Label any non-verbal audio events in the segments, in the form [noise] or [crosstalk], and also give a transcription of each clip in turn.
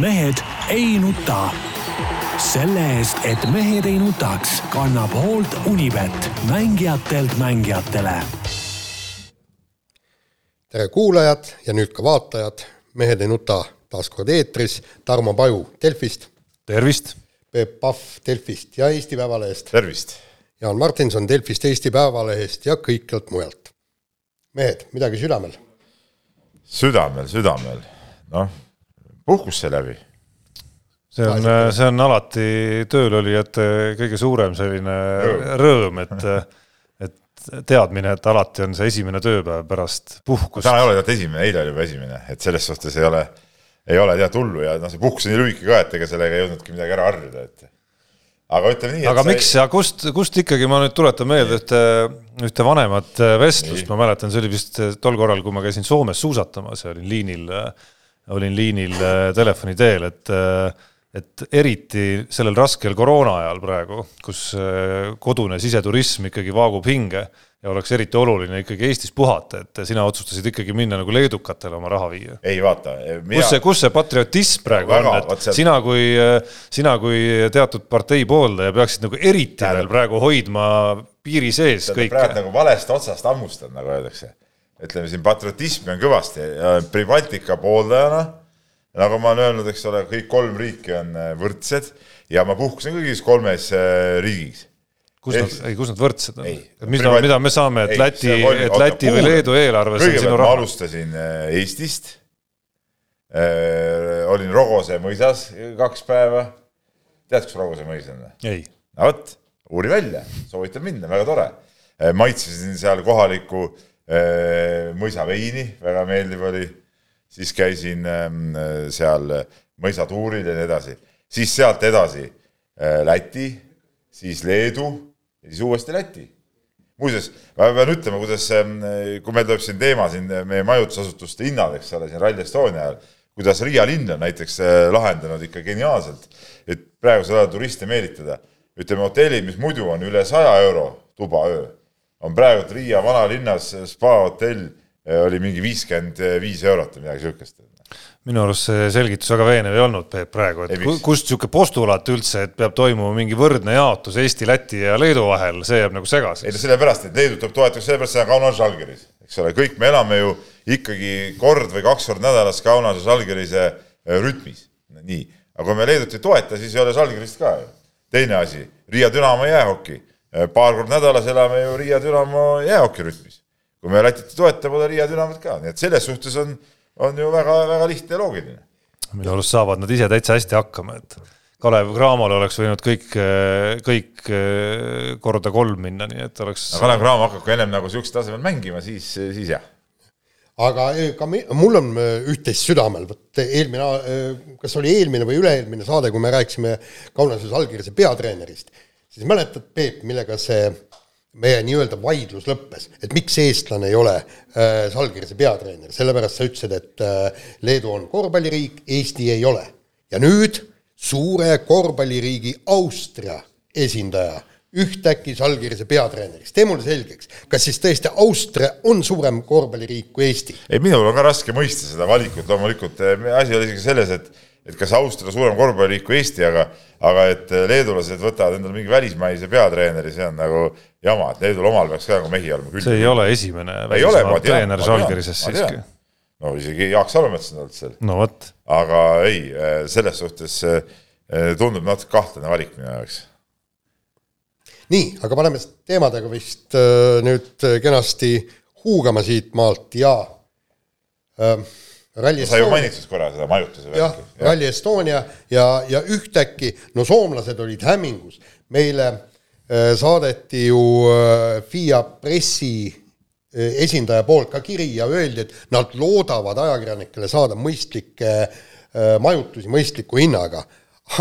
mehed ei nuta. selle eest, et mehed ei nutaks, kannab hoolt Unibet, mängijatelt mängijatele. tere kuulajad ja nüüd ka vaatajad, Mehed ei nuta taas kord eetris, Tarmo Paju Delfist. tervist! Peep Pahv Delfist ja Eesti Päevalehest. tervist! Jaan Martinson Delfist, Eesti Päevalehest ja kõikjalt mujalt. mehed, midagi südamel? südamel, südamel, noh, puhkus sai läbi. see on, see on alati töölolijate kõige suurem selline rõõm, et, et teadmine, et alati on see esimene tööpäev pärast puhkust. täna ei ole tead esimene, eile oli juba esimene, et selles suhtes ei ole, ei ole tead hullu ja noh, see puhkus on nii lühike ka, et ega sellega ei jõudnudki midagi ära harjuda, et aga ütleme nii. aga miks ja kust, kust ikkagi ma nüüd tuletan meelde ühte, ühte vanemat vestlust, ma mäletan, see oli vist tol korral, kui ma käisin Soomes suusatamas ja olin liinil, olin liinil telefoni teel, et et eriti sellel raskel koroona ajal praegu, kus kodune siseturism ikkagi vaagub hinge ja oleks eriti oluline ikkagi Eestis puhata, et sina otsustasid ikkagi minna nagu leedukatele oma raha viia. ei vaata mina.... kus see, kus see patriotism praegu Väga, on, et seal... sina kui, sina kui teatud partei pooldaja peaksid nagu eriti Tähendab. veel praegu hoidma piiri sees kõike. praegu nagu valest otsast hammustad, nagu öeldakse. Ütleme siin patriotismi on kõvasti ja Pribaltika pooldajana, nagu ma olen öelnud, eks ole, kõik kolm riiki on võrdsed ja ma puhkusin kõigis kolmes äh, riigis kus nad, ei, kus nad võrdsed on? mida, mida me saame, et ei, Läti, et Läti või Leedu eelarves on sinu raha? ma alustasin äh, Eestist äh,. olin Rogose mõisas kaks päeva. tead, kus Rogose mõis on? ei. no vot, uuri välja, soovitan minna, väga tore äh,. maitsesin seal kohalikku äh, mõisaveini, väga meeldiv oli. siis käisin äh, seal mõisatuuril ja nii edasi, siis sealt edasi äh, Läti, siis Leedu ja siis uuesti Läti. muuseas, ma pean ütlema, kuidas, ähm, kui meil tuleb siin teema siin meie majutusasutuste hinnad, eks ole, siin Rally Estonia ajal, kuidas Riia linn on näiteks äh, lahendanud ikka geniaalselt, et praegusel ajal turiste meelitada. ütleme, hotellid, mis muidu on üle saja euro tuba öö, on praegu Riia vanalinnas spa hotell äh, oli mingi viiskümmend viis eurot või midagi niisugust minu arust see selgitus väga veenev ei olnud, Peep, praegu, et ei, kust niisugune postulaat üldse, et peab toimuma mingi võrdne jaotus Eesti, Läti ja Leedu vahel, see jääb nagu segaseks. ei no sellepärast, et Leedut tuleb toetada, sellepärast see on Kaunas Žalgiris, eks ole, kõik me elame ju ikkagi kord või kaks korda nädalas Kaunas ja Žalgirise äh, rütmis, nii. aga kui me Leedut ei toeta, siis ei ole Žalgirist ka ju. teine asi, Riia Dünamo jäähoki, äh, paar korda nädalas elame ju Riia Dünamo jäähoki rütmis. kui me Lätit ei toeta, pole Riia Dünamot ka, nii et selles suhtes on on ju väga-väga lihtne ja loogiline. minu arust saavad nad ise täitsa hästi hakkama, et Kalev Cramole oleks võinud kõik, kõik korda kolm minna, nii et oleks. Kalev Cramo hakkab ka ennem nagu sihukesel tasemel mängima, siis, siis jah. aga eh, ka mul on eh, üht-teist südamel, vot eelmine, eh, kas oli eelmine või üle-eelmine saade, kui me rääkisime Kaunase Salgirise peatreenerist, siis mäletad, Peep, millega see meie nii-öelda vaidlus lõppes, et miks eestlane ei ole äh, Salgirise peatreener, sellepärast sa ütlesid, et äh, Leedu on korvpalliriik, Eesti ei ole. ja nüüd suure korvpalliriigi Austria esindaja ühtäkki Salgirise peatreeneriks, tee mulle selgeks, kas siis tõesti Austria on suurem korvpalliriik kui Eesti? ei, minul on ka raske mõista seda valikut, loomulikult asi oli isegi selles, et et kas Austria suurem korvpalliriik kui Eesti, aga aga et leedulased võtavad endale mingi välismaise peatreeneri, see on nagu jama, et Leedul omal peaks ka nagu mehi olema küll. see ei ole esimene välismaa treener Žalgirises siiski. no isegi Jaak Salumets on olnud seal. no vot. aga ei, selles suhtes tundub natuke kahtlane valik minu jaoks. nii, aga paneme teemadega vist äh, nüüd kenasti huugama siit maalt ja äh, Rally sa ju mainisid korra seda majutuse jah, Rally Estonia ja, ja ühtäkki, no soomlased olid hämmingus, meile äh, saadeti ju äh, FIA pressi äh, esindaja poolt ka kiri ja öeldi, et nad loodavad ajakirjanikele saada mõistlikke äh, majutusi mõistliku hinnaga.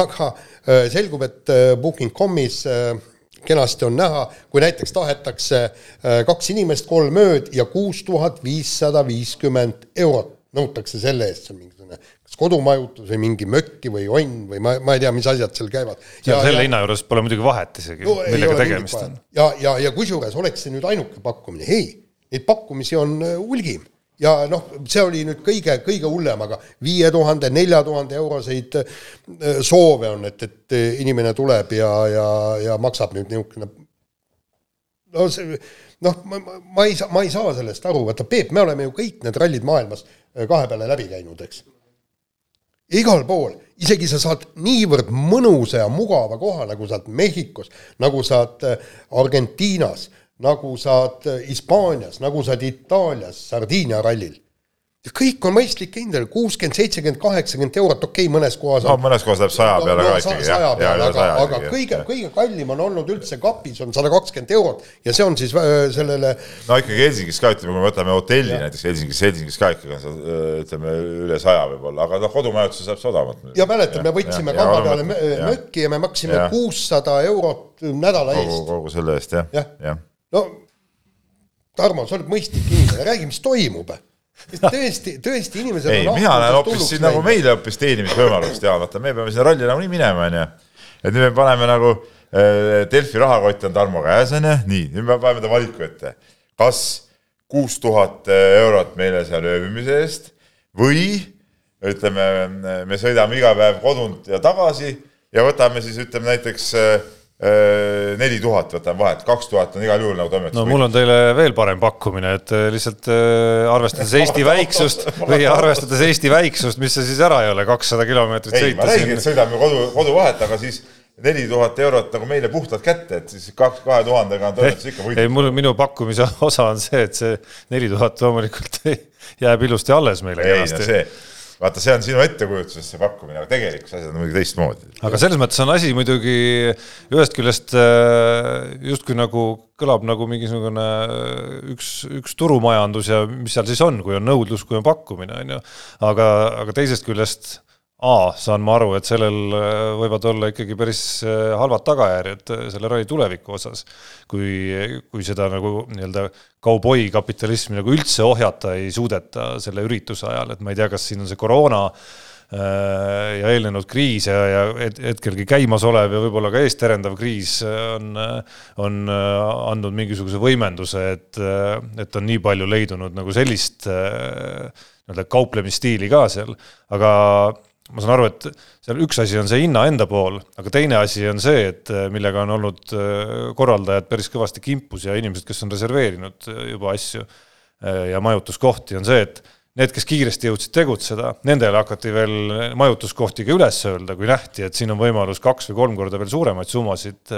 aga äh, selgub, et äh, Booking.com'is äh, kenasti on näha, kui näiteks tahetakse äh, kaks inimest, kolm ööd ja kuus tuhat viissada viiskümmend eurot nõutakse selle eest, on mingisugune kas kodumajutus või mingi mökki või onn või ma, ma ei tea, mis asjad seal käivad. selle hinna juures pole muidugi vahet isegi no,, millega tegemist on. ja, ja, ja kusjuures oleks see nüüd ainuke pakkumine, ei, neid pakkumisi on äh, hulgi ja noh, see oli nüüd kõige, kõige hullem, aga viie tuhande, nelja tuhande euroseid äh, soove on, et, et inimene tuleb ja, ja, ja maksab nüüd niisugune no see, noh, ma, ma ei saa, ma ei saa sellest aru, vaata Peep, me oleme ju kõik need rallid maailmas. äh, kahe peale läbi käinud, eks. igal pool, isegi sa saad niivõrd mõnusa ja mugava koha, nagu saad Mehhikos, nagu saad äh, Argentiinas nagu saad Hispaanias, nagu saad Itaalias Sardiinia rallil. Ja kõik on mõistlik hindadel, kuuskümmend, seitsekümmend, kaheksakümmend eurot, okei okay,, mõnes kohas no mõnes kohas läheb saja peale ka ikkagi, jah. saja peale, aga, aga kõige, kõige kallim on olnud üldse kapis on sada kakskümmend eurot ja see on siis äh, sellele no ikkagi Helsingis ka, ütleme, kui me võtame hotelli ja. näiteks Helsingis, Helsingis ka ikkagi on see äh, ütleme üle saja võib-olla, aga noh, kodumajutuse saab see odavamalt. ja mäletad, me võtsime kamba peale mökki ja me maksime kuussada eurot nädala eest. kogu selle eest jah, jah ja. ja.. no Tarmo, sa oled mõistlik inimene, räägi, mis toimub tõesti, tõesti inimesed ei, mina näen hoopis siin nagu meile hoopis teenimisvõimalust ja vaata, me peame sinna ralli nagunii minema, onju. et nüüd me paneme nagu äh, Delfi rahakott on Tarmo käes, onju, nii, nüüd me paneme ta valiku ette. kas kuus tuhat eurot meile seal ööbimise eest või ütleme, me sõidame iga päev kodunt ja tagasi ja võtame siis ütleme näiteks äh, Äh, neli tuhat võtame vahet, kaks tuhat on igal juhul nagu toimetus. no mul on teile veel parem pakkumine, et äh, lihtsalt äh, arvestades Eesti väiksust [laughs] või arvestades Eesti väiksust, mis see siis ära ei ole, kakssada kilomeetrit sõita. ei, ma räägin, et sõidame kodu, koduvahet, aga siis neli tuhat eurot nagu meile puhtalt kätte, et siis kaks, kahe tuhandega on toimetus ikka võidetud. ei, mul, minu pakkumise osa on see, et see neli tuhat loomulikult [laughs] jääb ilusti alles meile kenasti vaata, see on sinu ettekujutuses see pakkumine, aga tegelikkus asjad on muidugi teistmoodi. aga selles mõttes on asi muidugi ühest küljest äh, justkui nagu kõlab nagu mingisugune äh, üks, üks turumajandus ja mis seal siis on, kui on nõudlus, kui on pakkumine, on ju. aga, aga teisest küljest A, saan ma aru, et sellel äh, võivad olla ikkagi päris äh, halvad tagajärjed äh, selle ralli tuleviku osas. kui, kui seda nagu nii-öelda kauboi kapitalismi nagu üldse ohjata ei suudeta selle ürituse ajal, et ma ei tea, kas siin on see koroona ja eelnenud kriis ja, ja hetkelgi käimasolev ja võib-olla ka eesterendav kriis on, on andnud mingisuguse võimenduse, et, et on nii palju leidunud nagu sellist nii-öelda kauplemisstiili ka seal, aga ma saan aru, et seal üks asi on see hinna enda pool, aga teine asi on see, et äh, millega on olnud äh, korraldajad päris kõvasti kimpus ja inimesed, kes on reserveerinud äh, juba asju ja majutuskohti, on see, et need, kes kiiresti jõudsid tegutseda, nendele hakati veel majutuskohti ka üles öelda, kui nähti, et siin on võimalus kaks või kolm korda veel suuremaid summasid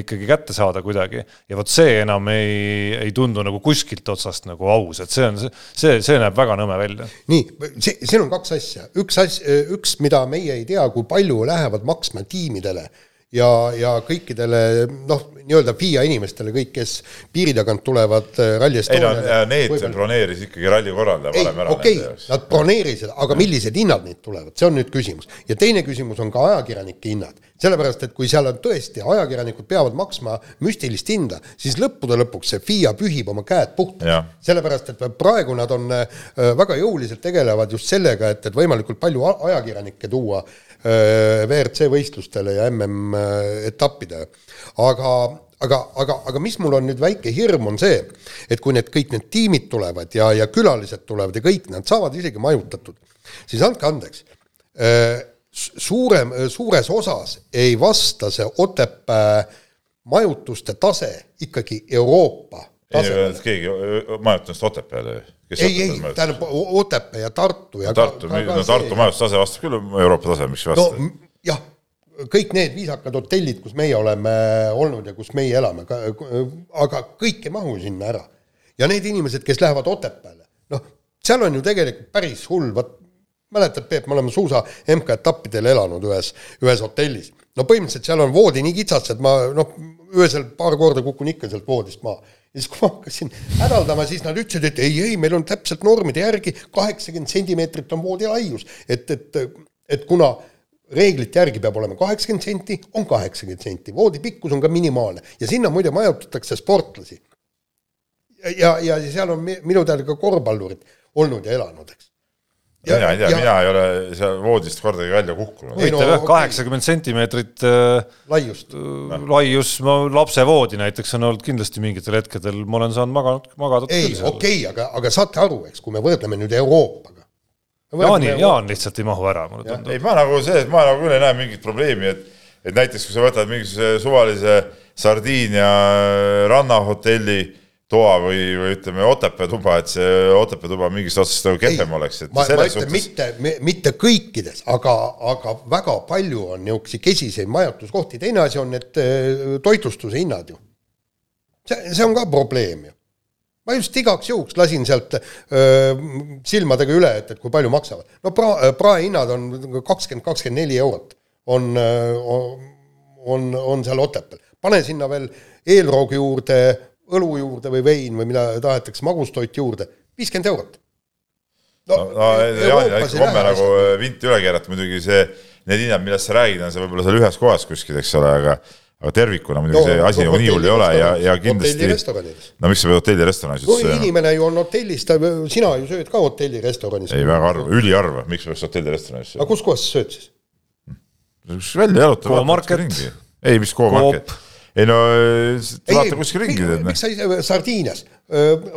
ikkagi kätte saada kuidagi. ja vot see enam ei, ei tundu nagu kuskilt otsast nagu aus, et see on, see, see näeb väga nõme välja. nii, see, siin on kaks asja, üks asja, üks, mida meie ei tea, kui palju lähevad maksma tiimidele ja, ja kõikidele noh, nii-öelda FIA inimestele, kõik, kes piiri tagant tulevad äh, Rally Estoniale. ei no need võivad... broneeris ikkagi ralli korraldaja varem ära. okei okay,, nad broneerisid, aga millised hinnad neid tulevad, see on nüüd küsimus. ja teine küsimus on ka ajakirjanike hinnad. sellepärast, et kui seal on tõesti, ajakirjanikud peavad maksma müstilist hinda, siis lõppude lõpuks see FIA pühib oma käed puhtaks. sellepärast, et praegu nad on äh, väga jõuliselt tegelevad just sellega, et, et võimalikult palju ajakirjanikke tuua Äh, WRC võistlustele ja MM-etappidele. aga, aga, aga, aga mis mul on nüüd väike hirm, on see, et kui need kõik need tiimid tulevad ja, ja külalised tulevad ja kõik nad saavad isegi majutatud, siis andke andeks, äh, suurem, suures osas ei vasta see Otepää majutuste tase ikkagi Euroopa tasemele. keegi majutas Otepääle ju ei, ei, tähendab Otepää ja Tartu ja Tartu, no Tartu majutustase vastab küll Euroopa taseme, miks ei vasta no,? jah, kõik need viisakad hotellid, kus meie oleme olnud ja kus meie elame, aga kõik ei mahu sinna ära. ja need inimesed, kes lähevad Otepääle, noh, seal on ju tegelikult päris hull, vot mäletad, Peep, me oleme suusa MK-etappidel elanud ühes, ühes hotellis. no põhimõtteliselt seal on voodi nii kitsas, et ma noh, öösel paar korda kukun ikka sealt voodist maha ja siis, kui ma hakkasin hädaldama, siis nad ütlesid, et ei, ei, meil on täpselt normide järgi kaheksakümmend sentimeetrit on voodi laius, et, et, et kuna reeglite järgi peab olema kaheksakümmend senti, on kaheksakümmend senti, voodi pikkus on ka minimaalne ja sinna muide majutatakse sportlasi. ja, ja, seal on minu teada ka korvpallurid olnud ja elanud, eks. Ja- mina ei tea, ja- mina ei ole seal voodist kordagi välja kukkunud. Huvitav jah, kaheksakümmend sentimeetrit äh, laiust. laius, ma lapsevoodi näiteks on olnud kindlasti mingitel hetkedel, ma olen saanud maganud, magada ei, okei okay,, aga, aga saate aru, eks, kui me võrdleme nüüd Euroopaga. Jaani, Jaan lihtsalt ei mahu ära, mulle tundub. ei, ma nagu see, ma nagu küll ei näe mingit probleemi, et, et näiteks kui sa võtad mingisuguse suvalise Sardiinia rannahotelli toa või, või ütleme, Otepää tuba, et see Otepää tuba mingist otsast nagu kehvem oleks, et ma, ma selles ütlen suhtes mitte, mitte kõikides, aga, aga väga palju on niisuguseid kesiseid majutuskohti, teine asi on need äh, toitlustuse hinnad ju. see, see on ka probleem ju. ma just igaks juhuks lasin sealt öö, silmadega üle, et, et kui palju maksavad. no pra-, praehinnad on kakskümmend, kakskümmend neli eurot on, on, on seal Otepääl. pane sinna veel eelroogi juurde õlu juurde või vein või mida tahetakse, magustoit juurde, viiskümmend eurot. no, no Jaanil on ikka komme nagu vinti üle keerata, muidugi see, need hinnad, millest sa räägid, on see võib-olla seal ühes kohas kuskil, eks ole, aga aga tervikuna muidugi No, see asi no nagu nii hull ei ole ja, ja kindlasti no miks sa pead hotellirestoranis no üldse inimene ju on hotellis, ta, sina ju sööd ka hotellirestoranis. ei, väga harva, üliharva, miks peaks hotellirestoranis aga sööma? kus kohas sa sööd siis? välja jalutada. Go-market. ei, mis Go-market? Ei no vaata kuskil ringi teed, noh miks. sa ei, Sardiinias,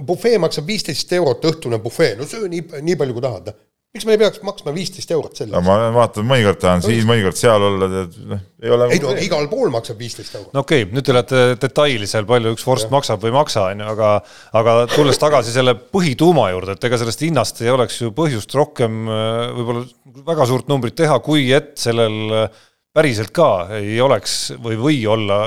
bufee maksab viisteist eurot, õhtune bufee, no söö nii, nii palju, kui tahad, noh. miks me ei peaks maksma viisteist eurot selle no eest? ma vaatan, mõnikord tahan siin, mõnikord seal olla, tead, noh, ei ole ei no igal pool maksab viisteist eurot. no okei okay,, nüüd te lähete detaili seal, palju üks vorst maksab või ei maksa, on ju, aga aga tulles tagasi selle põhituuma juurde, et ega sellest hinnast ei oleks ju põhjust rohkem äh, võib-olla väga suurt numbrit teha, kui et sellel äh, päriselt ka ei oleks või, või olla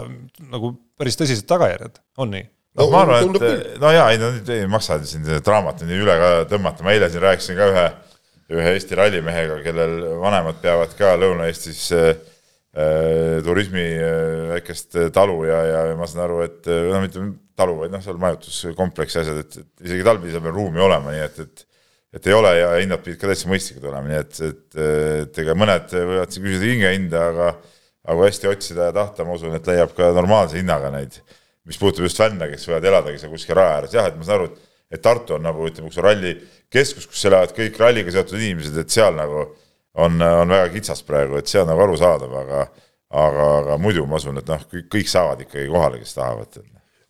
nagu päris tõsised tagajärjed, on nii? noh, ma arvan, et no jaa, ei no nüüd ei maksa siin seda draamat nii üle ka tõmmata, ma eile siin rääkisin ka ühe, ühe Eesti rallimehega, kellel vanemad peavad ka Lõuna-Eestis äh, äh, turismi äh, väikest talu ja, ja ma saan aru, et äh, no mitte talu, vaid noh, seal majutuskompleksi asjad, et, et isegi talvisel peab ruumi olema, nii et, et et ei ole ja hinnad pidid ka täitsa mõistlikud olema, nii et, et, et ega mõned võivad siin küsida hingehinda, aga aga kui hästi otsida ja tahta, ma usun, et leiab ka normaalse hinnaga neid mis puudutab just fänne, kes võivad eladagi seal kuskil raja ääres, jah, et ma saan aru, et et Tartu on nagu ütleme, üks rallikeskus, kus elavad kõik ralliga seotud inimesed, et seal nagu on, on väga kitsas praegu, et see on nagu arusaadav, aga aga, aga muidu ma usun, et noh, kõik, kõik saavad ikkagi kohale, kes tahavad.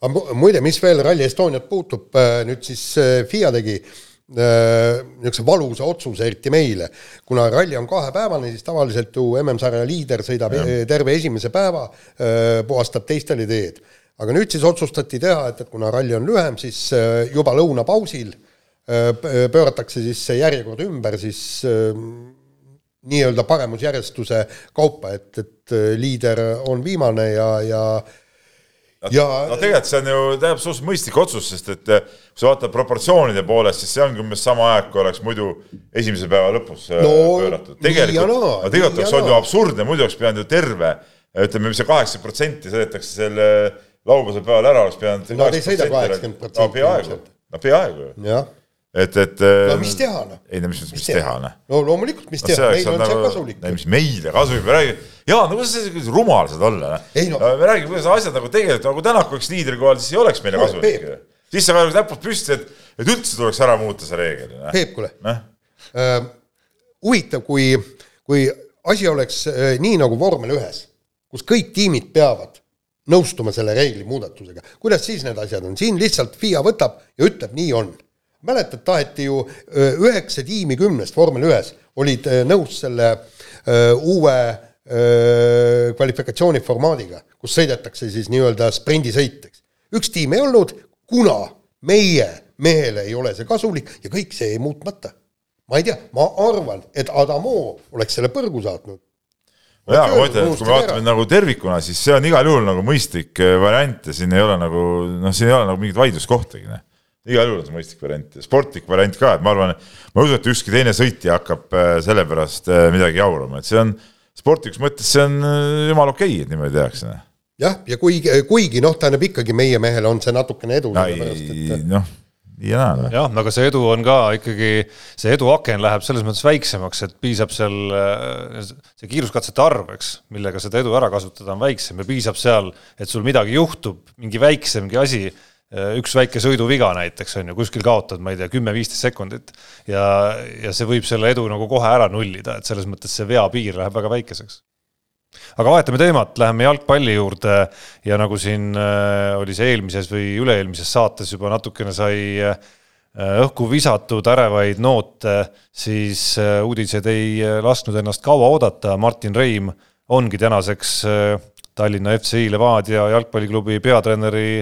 aga mu- muide, mis veel Rally Estoniat puutub, nüüd siis äh, FIA tegi äh, niisuguse valusa otsuse, eriti meile. kuna ralli on kahepäevane, siis tavaliselt ju MM-sarja liider sõidab ja. terve esimese päeva, puhastab teistele teed. aga nüüd siis otsustati teha, et, et kuna ralli on lühem, siis äh, juba lõunapausil äh, pööratakse siis see järjekord ümber siis äh, nii-öelda paremusjärjestuse kaupa, et, et äh, liider on viimane ja, ja ja no tegelikult see on ju tähendab suhteliselt mõistlik otsus, sest et eh, kui sa vaatad proportsioonide poolest, siis see ongi umbes sama aeg, kui oleks muidu esimese päeva lõpus eh, No, pööratud. tegelikult, no tegelikult oleks olnud ju absurdne, muidu oleks pidanud ju terve, ütleme, mis see kaheksakümmend protsenti sõidetakse selle laupäevasel päeval ära, oleks pidanud. Nad ei sõida 80% no peaaegu. no peaaegu. Ju, et, et. no mis teha noh. ei no mis, mis teha noh no loomulikult, mis no teha, oleks meile on olnud see nagu, kasulik. ei mis meile kasulik, me räägime, jaa, no kuidas sa kuidas rumal saad olla, noh no-. me räägime, kuidas asjad nagu tegelikult, nagu Tänak oleks liidri kohal, siis ei oleks meile No, kasulik Peep.. siis sa vajutad näpud püsti, et, et üldse tuleks ära muuta see reegel, noh. Peep, kuule noh, äh,, huvitav, kui, kui asi oleks äh, nii nagu vormel ühes, kus kõik tiimid peavad nõustuma selle reegli muudatusega, kuidas siis need asjad on, siin lihtsalt FIA võtab ja ütleb, nii on. mäletad, taheti ju üheksa tiimi kümnest vormel ühes olid nõus selle öö, uue öö, kvalifikatsiooniformaadiga, kus sõidetakse siis nii-öelda sprindisõit, eks. üks tiim ei olnud, kuna meie mehele ei ole see kasulik ja kõik see jäi muutmata. ma ei tea, ma arvan, et Adamo oleks selle põrgu saatnud. jaa, aga ma ütlen, et kui me vaatame nagu tervikuna, siis see on igal juhul nagu mõistlik eh, variant ja siin ei ole nagu noh, siin ei ole nagu mingit vaidluskohtagi, noh. Igal juhul on see mõistlik variant, sportlik variant ka, et ma arvan, ma ei usu, et ükski teine sõitja hakkab eh, selle pärast eh, midagi jaurama, et see on sportlikus mõttes see on eh, jumala okei okay,, et niimoodi tehakse. noh. jah, ja kuigi, kuigi noh, tähendab ikkagi meie mehele on see natukene edu, noh, nii ja naa, jah, aga see edu on ka ikkagi, see eduaken läheb selles mõttes väiksemaks, et piisab seal äh, see kiiruskatsete arv, eks, millega seda edu ära kasutada on väiksem ja piisab seal, et sul midagi juhtub, mingi väiksemgi asi üks väike sõiduviga näiteks on ju, kuskil kaotad, ma ei tea, kümme-viisteist sekundit ja, ja see võib selle edu nagu kohe ära nullida, et selles mõttes see veapiir läheb väga väikeseks. Aga vahetame teemat, läheme jalgpalli juurde ja nagu siin äh, oli see eelmises või üle-eelmises saates juba natukene sai äh, õhku visatud ärevaid noote, siis äh, uudised ei lasknud ennast kaua oodata, Martin Reim ongi tänaseks Tallinna FCI Levadia jalgpalliklubi peatreeneri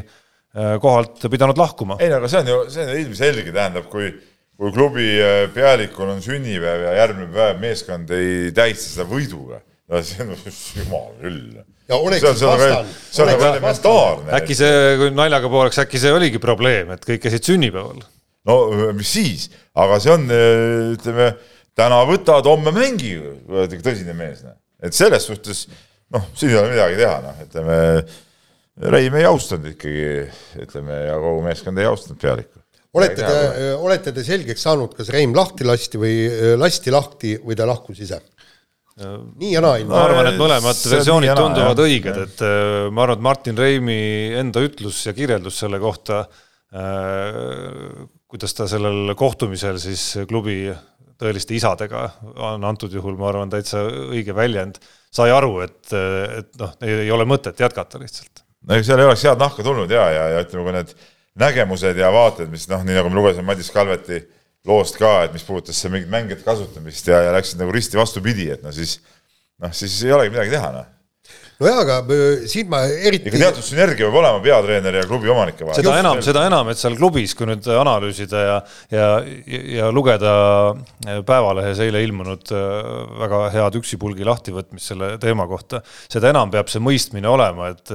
kohalt pidanud lahkuma. ei no aga see on ju, see on ilmselge, tähendab, kui kui klubi pealikul on sünnipäev ja järgmine päev meeskond ei tähista seda võiduga no see on, [laughs] jumal küll. ja oleks siis vastanud. see on nagu elementaarne. äkki see, kui naljaga pooleks, äkki see oligi probleem, et kõik käisid sünnipäeval? no mis siis, aga see on, ütleme, täna võtad, homme mängi, tõsine mees, noh. et selles suhtes noh, siin ei ole midagi teha, noh, ütleme, Reim ei austanud ikkagi, ütleme, ja kogu meeskond ei austanud pealikku olete te, olete te selgeks saanud, kas Reim lahti lasti või lasti lahti või ta lahkus ise? nii ja naa. ma arvan, et mõlemad versioonid jana, tunduvad jah, õiged, et ma arvan, et Martin Reimi enda ütlus ja kirjeldus selle kohta kuidas ta sellel kohtumisel siis klubi tõeliste isadega on antud juhul, ma arvan, täitsa õige väljend, sai aru, et, et noh, ei ole mõtet jätkata lihtsalt. No ega seal ei oleks head nahka tulnud ja, ja, ja ütleme, kui need nägemused ja vaated, mis noh, nii nagu me lugesime Madis Kalveti loost ka, et mis puudutas mingit mängijate kasutamist ja, ja läksid nagu risti vastupidi, et no siis noh, siis ei olegi midagi teha, noh nojah, aga äh, siin ma eriti. ikka teatud sünergia peab olema peatreeneri ja klubi omanike vahel. seda enam, seda enam, et seal klubis, kui nüüd analüüsida ja, ja, ja lugeda äh, Päevalehes eile ilmunud äh, väga head üksipulgi lahtivõtmist selle teema kohta, seda enam peab see mõistmine olema, et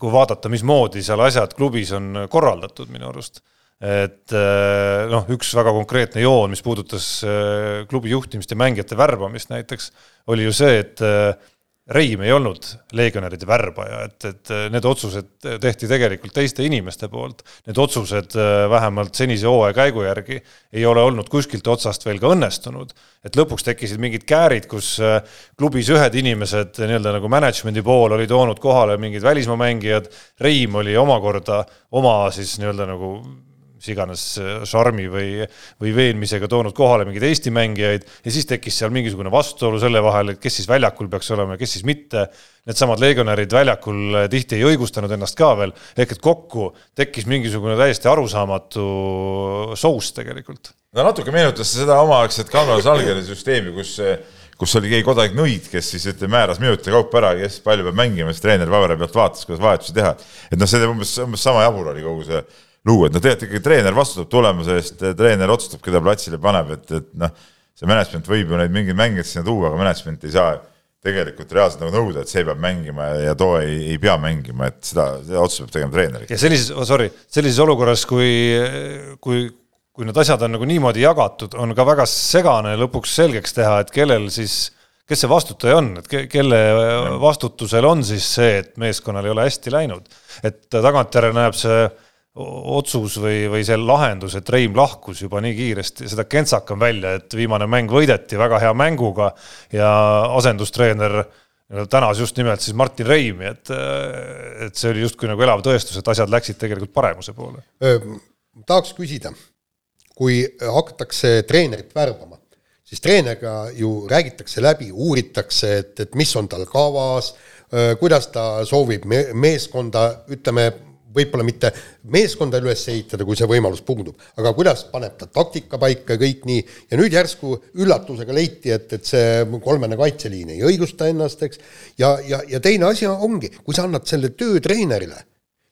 kui vaadata, mismoodi seal asjad klubis on korraldatud minu arust. Et eh, noh, üks väga konkreetne joon, mis puudutas eh, klubi juhtimist ja mängijate värbamist näiteks, oli ju see, et Reim ei olnud legionäride värbaja, et, et need otsused tehti tegelikult teiste inimeste poolt. Need otsused vähemalt senise hooaja käigu järgi ei ole olnud kuskilt otsast veel ka õnnestunud. et lõpuks tekkisid mingid käärid, kus klubis ühed inimesed nii-öelda nagu management'i pool oli toonud kohale mingid välismaa mängijad, Reim oli omakorda oma siis nii-öelda nagu mis iganes šarmi või, või veenmisega toonud kohale mingeid Eesti mängijaid ja siis tekkis seal mingisugune vastuolu selle vahel, et kes siis väljakul peaks olema ja kes siis mitte. Needsamad legionärid väljakul tihti ei õigustanud ennast ka veel, ehk et kokku tekkis mingisugune täiesti arusaamatu sous tegelikult. no natuke meenutas seda omaaegset Kalmar Salgeri süsteemi, kus kus oli keegi kodanik Nõid, kes siis ütleme, määras minutite kaupa ära, kes palju peab mängima, siis treener paberi pealt vaatas, kuidas vahetusi teha. et noh, see umbes, umbes sama jabur oli kogu see luua, et noh, tegelikult ikkagi treener vastutab tulemuse eest, treener otsustab, keda platsile paneb, et, et noh, see management võib ju neid mingeid mängijaid sinna tuua, aga management ei saa tegelikult reaalselt nagu nõuda, et see peab mängima ja too ei, ei pea mängima, et seda, seda otsust peab tegema treener. ja sellises oh,, sorry, sellises olukorras, kui, kui, kui need asjad on nagu niimoodi jagatud, on ka väga segane lõpuks selgeks teha, et kellel siis, kes see vastutaja on, et ke, kelle vastutusel on siis see, et meeskonnal ei ole hästi läinud. et tagantjärele näeb see otsus või, või see lahendus, et Reim lahkus juba nii kiiresti, seda kentsakam välja, et viimane mäng võideti väga hea mänguga ja asendustreener tänas just nimelt siis Martin Reimi, et, et see oli justkui nagu elav tõestus, et asjad läksid tegelikult paremuse poole. tahaks küsida, kui hakatakse treenerit värbama, siis treeneriga ju räägitakse läbi, uuritakse, et, et mis on tal kavas, kuidas ta soovib me meeskonda, ütleme võib-olla mitte meeskonda üles ehitada, kui see võimalus puudub, aga kuidas paneb ta taktika paika, kõik nii, ja nüüd järsku üllatusega leiti, et, et see kolmene kaitseliin ei õigusta ennast, eks, ja, ja, ja teine asi ongi, kui sa annad selle töö treenerile,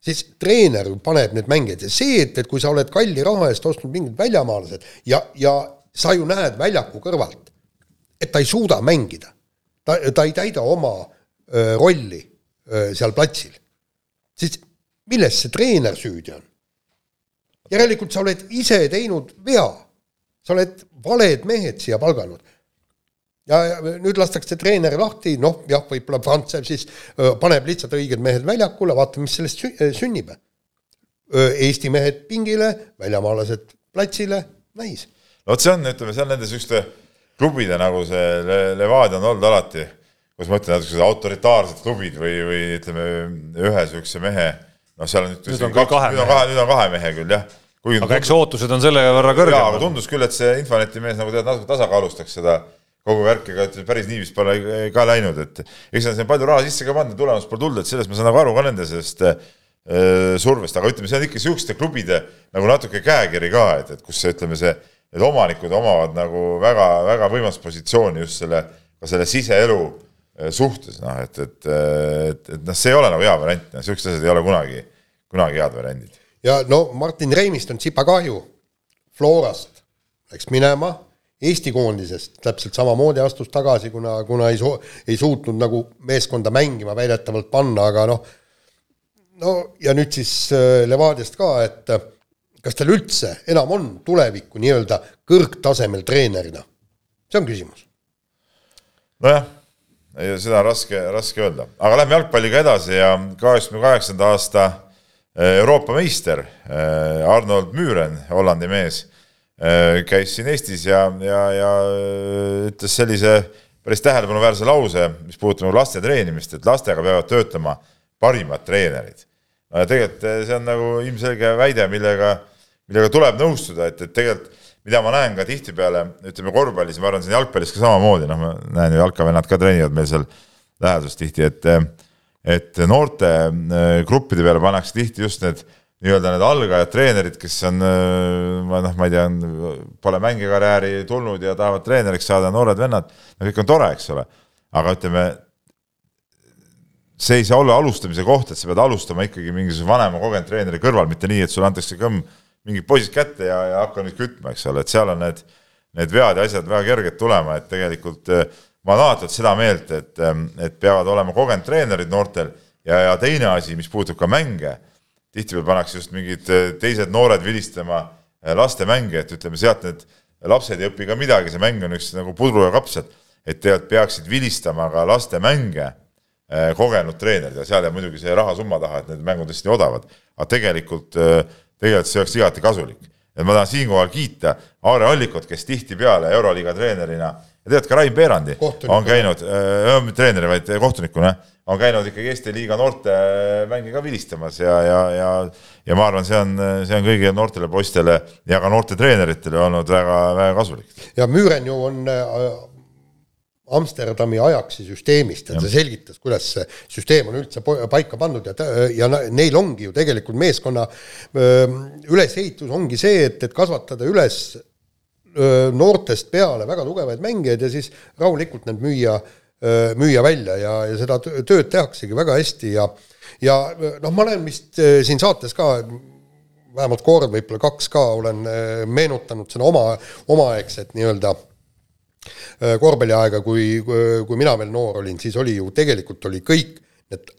siis treener paneb need mängijad ja see, et, et kui sa oled kalli raha eest ostnud mingid väljamaalased ja, ja sa ju näed väljaku kõrvalt, et ta ei suuda mängida, ta, ta ei täida oma öö, rolli öö, seal platsil, siis milles see treener süüdi on? järelikult sa oled ise teinud vea. sa oled valed mehed siia palganud. ja, nüüd lastakse treener lahti, noh jah, võib-olla Frantsev siis öö, paneb lihtsalt õiged mehed väljakule, vaatame, mis sellest sünnib. Eesti mehed pingile, väljamaalased platsile, näis. no vot see on, ütleme, see on nende niisuguste klubide nagu see Levadia on olnud alati, kus ma ütlen, niisugused autoritaarsed klubid või, või ütleme, ühe niisuguse mehe noh, seal on nüüd, nüüd on, kaks, nüüd on kahe, nüüd on kahe mehe küll jah. aga eks ootused on selle võrra kõrgemad. aga tundus küll, et see Infoneti mees nagu tead natuke tasakaalustaks seda kogu värki, aga ütleme päris nii vist pole ka läinud, et eks nad siin palju raha sisse ka pannud ja tulemust pole tulnud, et sellest ma saan nagu aru ka nende sellest äh, survest, aga ütleme, see on ikka niisuguste klubide nagu natuke käekiri ka, et, et kus see, ütleme, see, need omanikud omavad nagu väga-väga võimast positsiooni just selle, ka selle siseelu äh, suhtes, noh, et, et, et, et noh, see ei ole nagu hea variant, noh, niisugused asjad ei ole kunagi, kunagi head variandid. ja no Martin Reimist on tsipa kahju, Florast läks minema Eesti koondisest täpselt samamoodi astus tagasi, kuna, kuna ei su-, ei suutnud nagu meeskonda mängima väidetavalt panna, aga noh, no ja nüüd siis äh, Levadiast ka, et äh, kas tal üldse enam on tulevikku nii-öelda kõrgtasemel treenerina? see on küsimus. nojah, seda on raske, raske öelda, aga lähme jalgpalliga edasi ja kaheksakümne kaheksanda aasta äh, Euroopa meister Arnold Müüren, Hollandi mees Äh, käis siin Eestis ja, ja, ja ütles sellise päris tähelepanuväärse lause, mis puudutab nagu laste treenimist, et lastega peavad töötama parimad treenerid. tegelikult see on nagu ilmselge väide, millega, millega tuleb nõustuda, et, et tegelikult mida ma näen ka tihtipeale, ütleme korvpallis, ma arvan, siin jalgpallis ka samamoodi, noh, ma näen ju jalkavennad ka treenivad meil seal läheduses tihti, et et noorte gruppide peale pannakse tihti just need nii-öelda need algajad treenerid, kes on, ma noh, ma ei tea, pole mängikarjääri tulnud ja tahavad treeneriks saada, noored vennad, no kõik on tore, eks ole, aga ütleme, see ei saa olla alustamise koht, et sa pead alustama ikkagi mingisuguse vanema kogenud treeneri kõrval, mitte nii, et sulle antakse kõmm mingid poisid kätte ja, ja hakka nüüd kütma, eks ole, et seal on need, need vead ja asjad väga kerged tulema, et tegelikult ma olen alati seda meelt, et, et peavad olema kogenud treenerid noortel ja, ja teine asi, mis puudutab ka mänge tihtipeale pannakse just mingid äh, teised noored vilistama äh, laste mänge, et ütleme, sealt need lapsed ei õpi ka midagi, see mäng on üks nagu pudru ja kapsad, et tegelikult peaksid vilistama ka laste mänge äh, kogenud treenerid ja seal jääb muidugi see rahasumma taha, et need mängud tõesti odavad. aga tegelikult, tegelikult see oleks igati kasulik. et ma tahan siinkohal kiita Aare Allikut, kes tihtipeale Euroliiga treenerina ja tegelikult ka Rain Peerandi on käinud äh,, mitte treeneri, vaid kohtunikuna, on käinud ikkagi Eesti liiga noorte mänge ka vilistamas ja, ja, ja ja ma arvan, see on, see on kõigile noortele poistele ja ka noorte treeneritele olnud väga, väga kasulik. ja Müüren ju on äh, Amsterdami Ajaxi süsteemist ja ta selgitas, kuidas see süsteem on üldse paika pandud ja, ja neil ongi ju tegelikult meeskonna ülesehitus ongi see, et, et kasvatada üles noortest peale väga tugevaid mängijaid ja siis rahulikult need müüa, müüa välja ja, ja seda tööd tehaksegi väga hästi ja ja noh, ma olen vist siin saates ka vähemalt kord, võib-olla kaks ka olen meenutanud seda oma, omaaegset nii-öelda korvpalliaega, kui, kui mina veel noor olin, siis oli ju tegelikult oli kõik need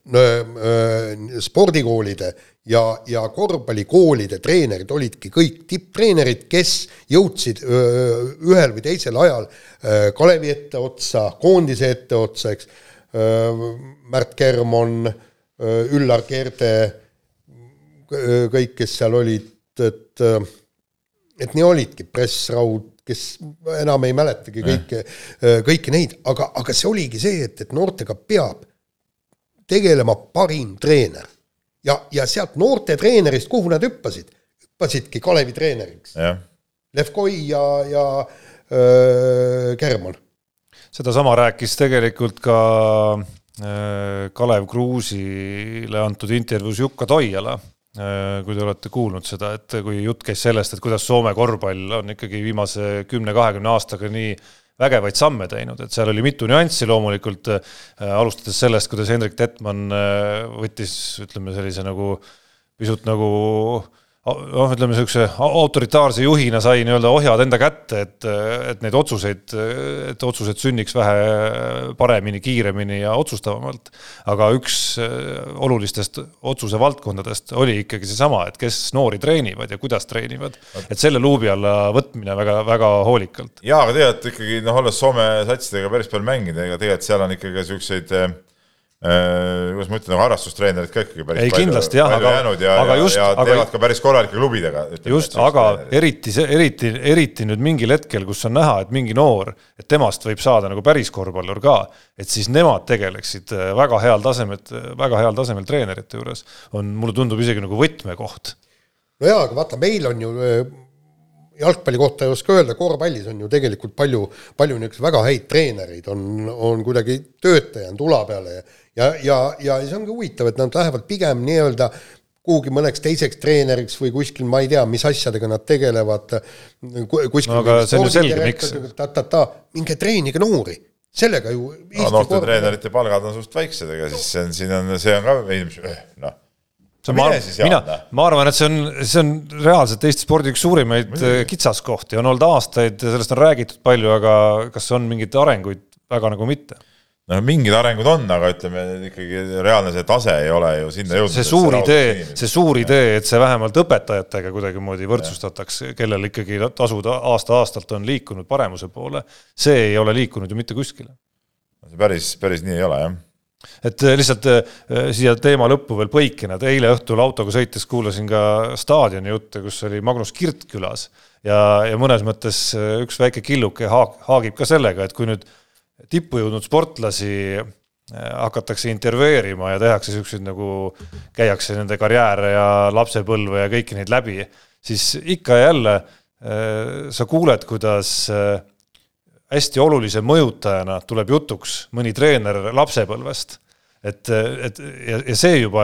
spordikoolide ja, ja korvpallikoolide treenerid olidki kõik tipptreenerid, kes jõudsid öö, ühel või teisel ajal öö, Kalevi etteotsa, koondise etteotsa, eks, Märt Kermon, Üllar Keerte, kõik, kes seal olid, et et nii olidki, Press Raud, kes enam ei mäletagi kõike, kõiki neid, aga, aga see oligi see, et, et noortega peab tegelema parim treener. ja, ja sealt noorte treenerist, kuhu nad hüppasid? hüppasidki Kalevi treeneriks. Levkoi ja, ja öö, Kerman. sedasama rääkis tegelikult ka öö, Kalev Kruusile antud intervjuus Jukka Toiala kui te olete kuulnud seda, et kui jutt käis sellest, et kuidas Soome korvpall on ikkagi viimase kümne-kahekümne aastaga nii vägevaid samme teinud, et seal oli mitu nüanssi loomulikult äh,, alustades sellest, kuidas Hendrik Tetman äh, võttis, ütleme sellise nagu pisut nagu äh, noh, ütleme niisuguse autoritaarse juhina sai nii-öelda ohjad enda kätte, et, et neid otsuseid, et otsused sünniks vähe paremini, kiiremini ja otsustavamalt. aga üks äh, olulistest otsuse valdkondadest oli ikkagi seesama, et kes noori treenivad ja kuidas treenivad. et selle luubi alla võtmine väga-väga hoolikalt. jaa, aga tegelikult ikkagi noh, olles Soome satsidega päris palju mänginud, ega tegelikult seal on ikkagi siukseid äh, kuidas ma ütlen, nagu harrastustreenerid ka ikkagi päris ei, palju, kindlasti jah, palju aga, jäänud ja, aga just, ja, ja aga teevad ka päris korralike klubidega. just, aga eriti see, eriti, eriti nüüd mingil hetkel, kus on näha, et mingi noor, et temast võib saada nagu päris korvpallur ka, et siis nemad tegeleksid äh, väga heal tasemel, väga heal tasemel treenerite juures, on, mulle tundub isegi nagu võtmekoht. no jaa, aga vaata, meil on ju äh, jalgpalli kohta ei oska öelda, korvpallis on ju tegelikult palju, palju niisuguseid väga häid treenereid, on, on kuidagi töötaja on tula peale ja ja, ja, ja see ongi huvitav, et nad lähevad pigem nii-öelda kuhugi mõneks teiseks treeneriks või kuskil, ma ei tea, mis asjadega nad tegelevad, kuskil no aga see on ju selge, miks. minge treenige noori, sellega ju no noorte treenerite palgad on suht väiksed, ega siis see on, siin on, see on ka noh see on, ma, mina, ma arvan, et see on, see on reaalselt Eesti spordi üks suurimaid Mõni. kitsaskohti, on olnud aastaid, sellest on räägitud palju, aga kas on mingeid arenguid, väga nagu mitte no mingid arengud on, aga ütleme ikkagi reaalne see tase ei ole ju sinna jõudnud. see suur idee, see suur idee, et see vähemalt õpetajatega kuidagimoodi võrdsustatakse, kellel ikkagi tasud aasta-aastalt on liikunud paremuse poole, see ei ole liikunud ju mitte kuskile. see päris, päris nii ei ole jah et äh, lihtsalt äh, siia teema lõppu veel põikena, et eile õhtul autoga sõites kuulasin ka staadioni jutte, kus oli Magnus Kirt külas ja, ja mõnes mõttes üks väike killuke haag, haagib ka sellega, et kui nüüd tippu jõudnud sportlasi hakatakse intervjueerima ja tehakse siukseid nagu, käiakse nende karjääre ja lapsepõlve ja kõiki neid läbi, siis ikka ja jälle sa kuuled, kuidas äh, hästi olulise mõjutajana tuleb jutuks mõni treener lapsepõlvest et, et ja, ja see juba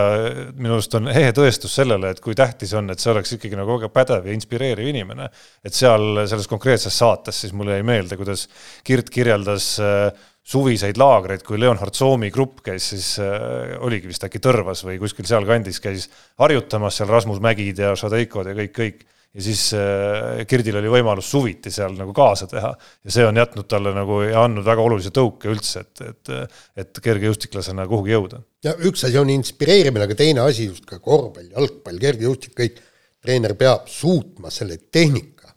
minu arust on ehe tõestus sellele, et kui tähtis on, et see oleks ikkagi nagu väga pädev ja inspireeriv inimene. et seal selles konkreetses saates siis mulle jäi meelde, kuidas Kirt kirjeldas äh, suviseid laagreid, kui Leonhard Soomi grupp käis siis äh,, oligi vist äkki Tõrvas või kuskil sealkandis, käis harjutamas seal Rasmus Mägid ja Šadeikod ja kõik, kõik ja siis äh, Kirdil oli võimalus suviti seal nagu kaasa teha ja see on jätnud talle nagu ja andnud väga olulise tõuke üldse, et, et, et kergejõustiklasena kuhugi jõuda. ja üks asi on inspireerimine, aga teine asi just ka korvpall, jalgpall, kergejõustik, kõik, treener peab suutma selle tehnika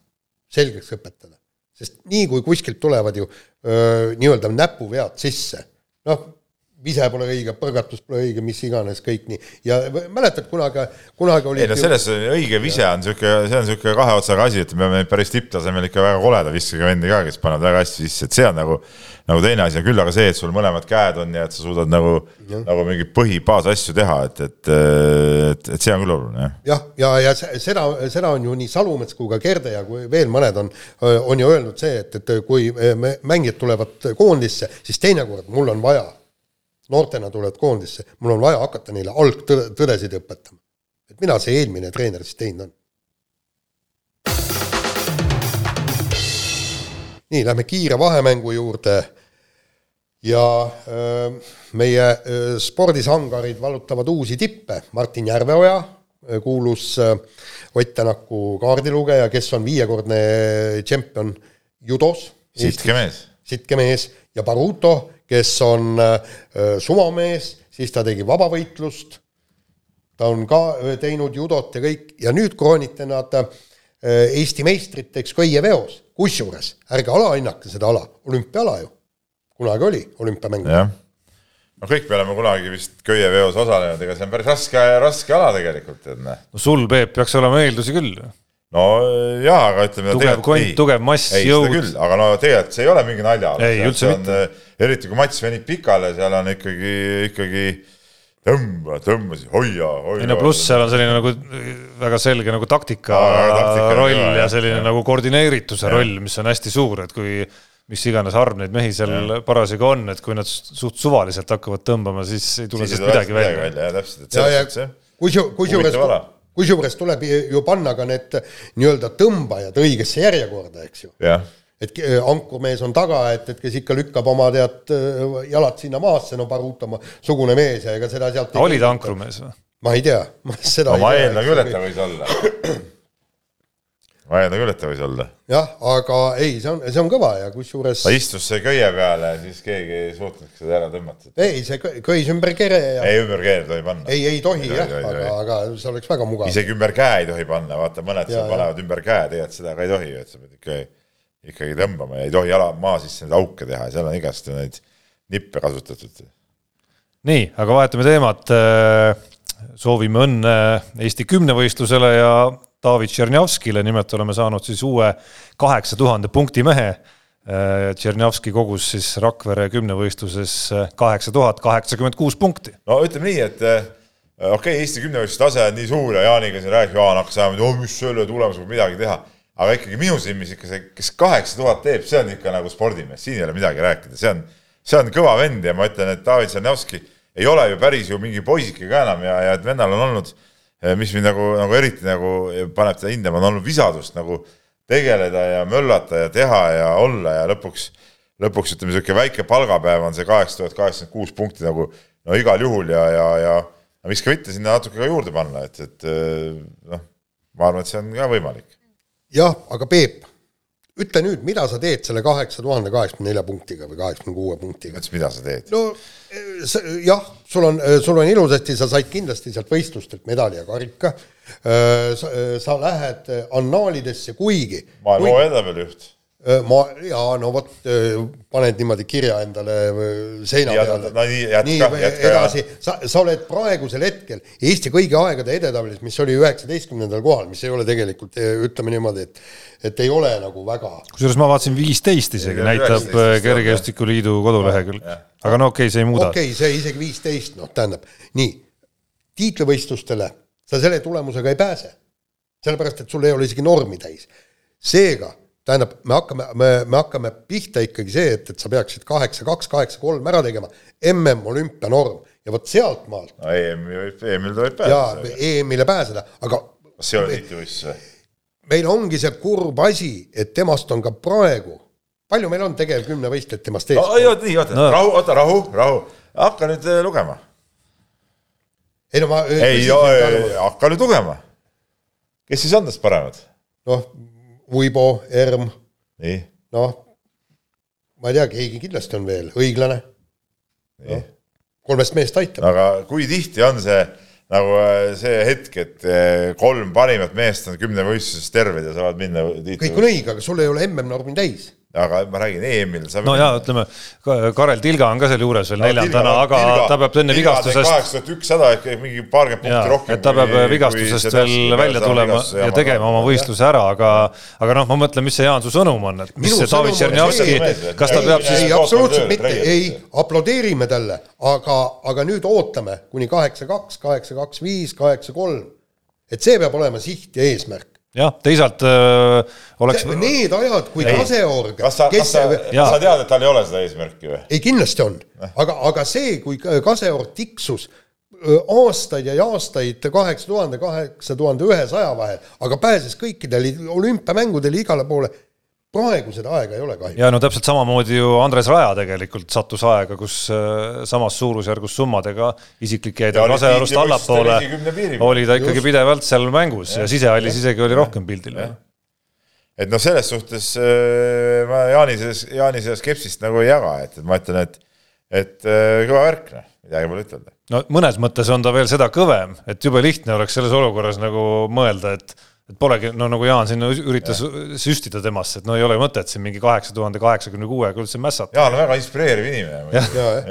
selgeks õpetada. sest nii kui kuskilt tulevad ju nii-öelda näpuvead sisse, noh, vise pole õige, põrgatus pole õige, mis iganes, kõik nii. ja mäletad, kunagi, kunagi oli ei no selles õige vise on niisugune, see on niisugune kahe otsaga asi, et me peame päris tipptasemel ikka väga koleda viskega vendi ka, kes panevad väga hästi sisse, et see on nagu, nagu teine asi, küll aga see, et sul mõlemad käed on ja et sa suudad nagu, nagu mingi põhibaasasju teha, et, et, et, et see on küll oluline, jah. ja, ja, ja seda, seda on ju nii Salumets kui ka Kerde ja kui veel mõned on, on ju öelnud see, et, et kui mängijad tulevad koondisse, siis teinekord mul on vaja noortena tulevad koondisse, mul on vaja hakata neile algtõdesid õpetama. et mida see eelmine treener siis teinud on? nii, lähme kiire vahemängu juurde ja öö, meie öö, spordisangarid vallutavad uusi tippe, Martin Järveoja, kuulus Ott Tänaku kaardilugeja, kes on viiekordne tšempion judos. sitke mees. sitke mees ja Baruto, kes on äh, sumomees, siis ta tegi vabavõitlust, ta on ka äh, teinud judot ja kõik ja nüüd krooniti nad äh, Eesti meistriteks köieveos, kusjuures ärge alahinnake seda ala, olümpiaala ju, kunagi oli olümpiamäng. jah, no kõik me oleme kunagi vist köieveos osalenud, ega see on päris raske, raske ala tegelikult, et noh. no sul, Peep, peaks olema eeldusi küll no jaa, aga ütleme. tugev kont, tugev mass, jõud. aga no tegelikult see ei ole mingi nalja. ei, üldse mitte eriti kui matš venib pikale, seal on ikkagi, ikkagi tõmba, tõmbasi, hoia, hoia. ei no pluss seal on selline nagu väga selge nagu taktika, taktika roll ja, ja selline ja. nagu koordineerituse ja. roll, mis on hästi suur, et kui mis iganes harv neid mehi seal parasjagu on, et kui nad suht suvaliselt hakkavad tõmbama, siis ei tule sellest midagi välja. välja, jah, täpselt, et selles suhtes jah. kusjuures, kusjuures tuleb ju panna ka need nii-öelda tõmbajad õigesse järjekorda, eks ju. jah et äh, ankurmees on taga, et, et kes ikka lükkab oma tead äh, jalad sinna maasse, no Baruta sugune mees ja ega seda sealt oli ta ankrumees või? ma ei tea, [laughs] ma seda no, ma eeldan küll, et ta võis olla. ma eeldan küll, et ta võis olla. jah, aga ei, see on, see on kõva ja kusjuures ta istus see köie peale ja siis keegi ei suutnud seda ära tõmmata. ei, see köis ümber kere ja ei, ümber kere ei tohi panna. ei, ei tohi ei, jah, aga, aga see oleks väga mugav. isegi ümber käe ei tohi panna, vaata, mõned seal panevad ümber käe, tegelikult seda ka ei tohi, et sa pead ikka ikkagi tõmbama ja ei tohi jala maa sisse neid auke teha ja seal on igast neid nippe kasutatud. nii, aga vahetame teemat. soovime õnne Eesti kümnevõistlusele ja David Tšernjavskile, nimelt oleme saanud siis uue kaheksa tuhande punkti mehe. Tšernjavski kogus siis Rakvere kümnevõistluses kaheksa tuhat kaheksakümmend kuus punkti. no ütleme nii, et okei okay,, Eesti kümnevõistluse tase on nii suur ja Jaaniga siin rääkis, Jaan hakkas ajama, et oh, mis selle tulemusega midagi teha aga ikkagi minu silmis ikka see, kes kaheksa tuhat teeb, see on ikka nagu spordimees, siin ei ole midagi rääkida, see on, see on kõva vend ja ma ütlen, et David Sarnavski ei ole ju päris ju mingi poisike ka enam ja, ja et vennal on olnud, eh, mis mind nagu, nagu eriti nagu paneb teda hindama, on olnud visadust nagu tegeleda ja möllata ja teha ja olla ja lõpuks, lõpuks ütleme, niisugune väike palgapäev on see kaheksa tuhat kaheksakümmend kuus punkti nagu no igal juhul ja, ja, ja no miks ka mitte sinna natuke ka juurde panna, et, et eh, noh, ma arvan, et see on ka võimalik jah, aga Peep, ütle nüüd, mida sa teed selle kaheksa tuhande kaheksakümne nelja punktiga või kaheksakümne kuue punktiga? mida sa teed? no eh, jah, sul on, eh, sul on ilusasti, sa said kindlasti sealt võistlustelt medali ja karika. Eh, sa, sa lähed annaalidesse, kuigi. maailma kuigi, edetabelijuht Äh, ma, jaa, no vot, paned niimoodi kirja endale seina ja, peale. no nii, jätka, nii, jätka. edasi, sa, sa oled praegusel hetkel Eesti kõigi aegade edetabelis, mis oli üheksateistkümnendal kohal, mis ei ole tegelikult, ütleme niimoodi, et et ei ole nagu väga. kusjuures ma vaatasin viisteist isegi, näitab Kergejõustikuliidu kodulehekülg. aga no okei okay,, see ei muuda. okei okay,, see isegi viisteist, noh, tähendab, nii, tiitlivõistlustele sa selle tulemusega ei pääse. sellepärast, et sul ei ole isegi normi täis. seega tähendab, me hakkame, me, me hakkame pihta ikkagi see, et, et sa peaksid kaheksa, kaks, kaheksa, kolm ära tegema, mm olümpianorm ja vot sealtmaalt. no EM-i võib, EM-ile ta võib pääseda. jaa, EM-ile pääseda, aga. kas see on tiitlivõistlus või? meil ongi see kurb asi, et temast on ka praegu, palju meil on tegevkümnevõistlejaid temast ees no,? oota, nii, oota no., rahu, oota, rahu, rahu, hakka nüüd äh, lugema. ei no ma. ei, hakka nüüd lugema. kes siis on tast paremad? noh Uibo, Erm. noh, ma ei tea, keegi kindlasti on veel, õiglane. No, kolmest meest aitab. aga kui tihti on see nagu äh, see hetk, et äh, kolm parimat meest on kümnevõistluses terved ja saavad minna. kõik on õige, aga sul ei ole MM-normi täis aga ma räägin EM-il. no ja ütleme, Karel Tilga on ka seal juures veel no, neljandana, aga Tilga, ta peab enne vigastusest. kaheksa tuhat ükssada ehk mingi paarkümmend punkti rohkem. et ta peab kui, vigastusest veel välja tulema ja tegema oma võistluse ära, aga, aga noh, ma mõtlen, mis see Jaan su sõnum on, et mis see David Tšernjavski, kas ta peab siis. ei, absoluutselt mitte, ei, aplodeerime talle, aga, aga nüüd ootame kuni kaheksa, kaks, kaheksa, kaks, viis, kaheksa, kolm. et see peab olema siht ja eesmärk jah, teisalt öö, oleks. Need ajad, kui Kaseorg. kas sa, kas sa, sa tead, et tal ei ole seda eesmärki või? ei, kindlasti on, aga, aga see, kui Kaseorg tiksus aastaid ja aastaid kaheksa tuhande, kaheksa tuhande ühesaja vahel, aga pääses kõikidele olümpiamängudele igale poole praegu seda aega ei ole kahjuks. ja no täpselt samamoodi ju Andres Raja tegelikult sattus aega, kus äh, samas suurusjärgus summadega isiklik jäi tal kasealust allapoole, oli ta ikkagi Just. pidevalt seal mängus ja, ja sisehallis isegi oli rohkem pildil. et noh, selles suhtes äh, ma Jaani selles, Jaani seda skepsist nagu ei jaga, et, et ma ütlen, et, et äh, kõva värk, noh, midagi pole ütelda. no mõnes mõttes on ta veel seda kõvem, et jube lihtne oleks selles olukorras nagu mõelda, et et polegi, no nagu Jaan siin üritas ja. süstida temasse, et no ei ole mõtet siin mingi kaheksa tuhande kaheksakümne kuuega üldse mässata. Jaan on väga inspireeriv inimene.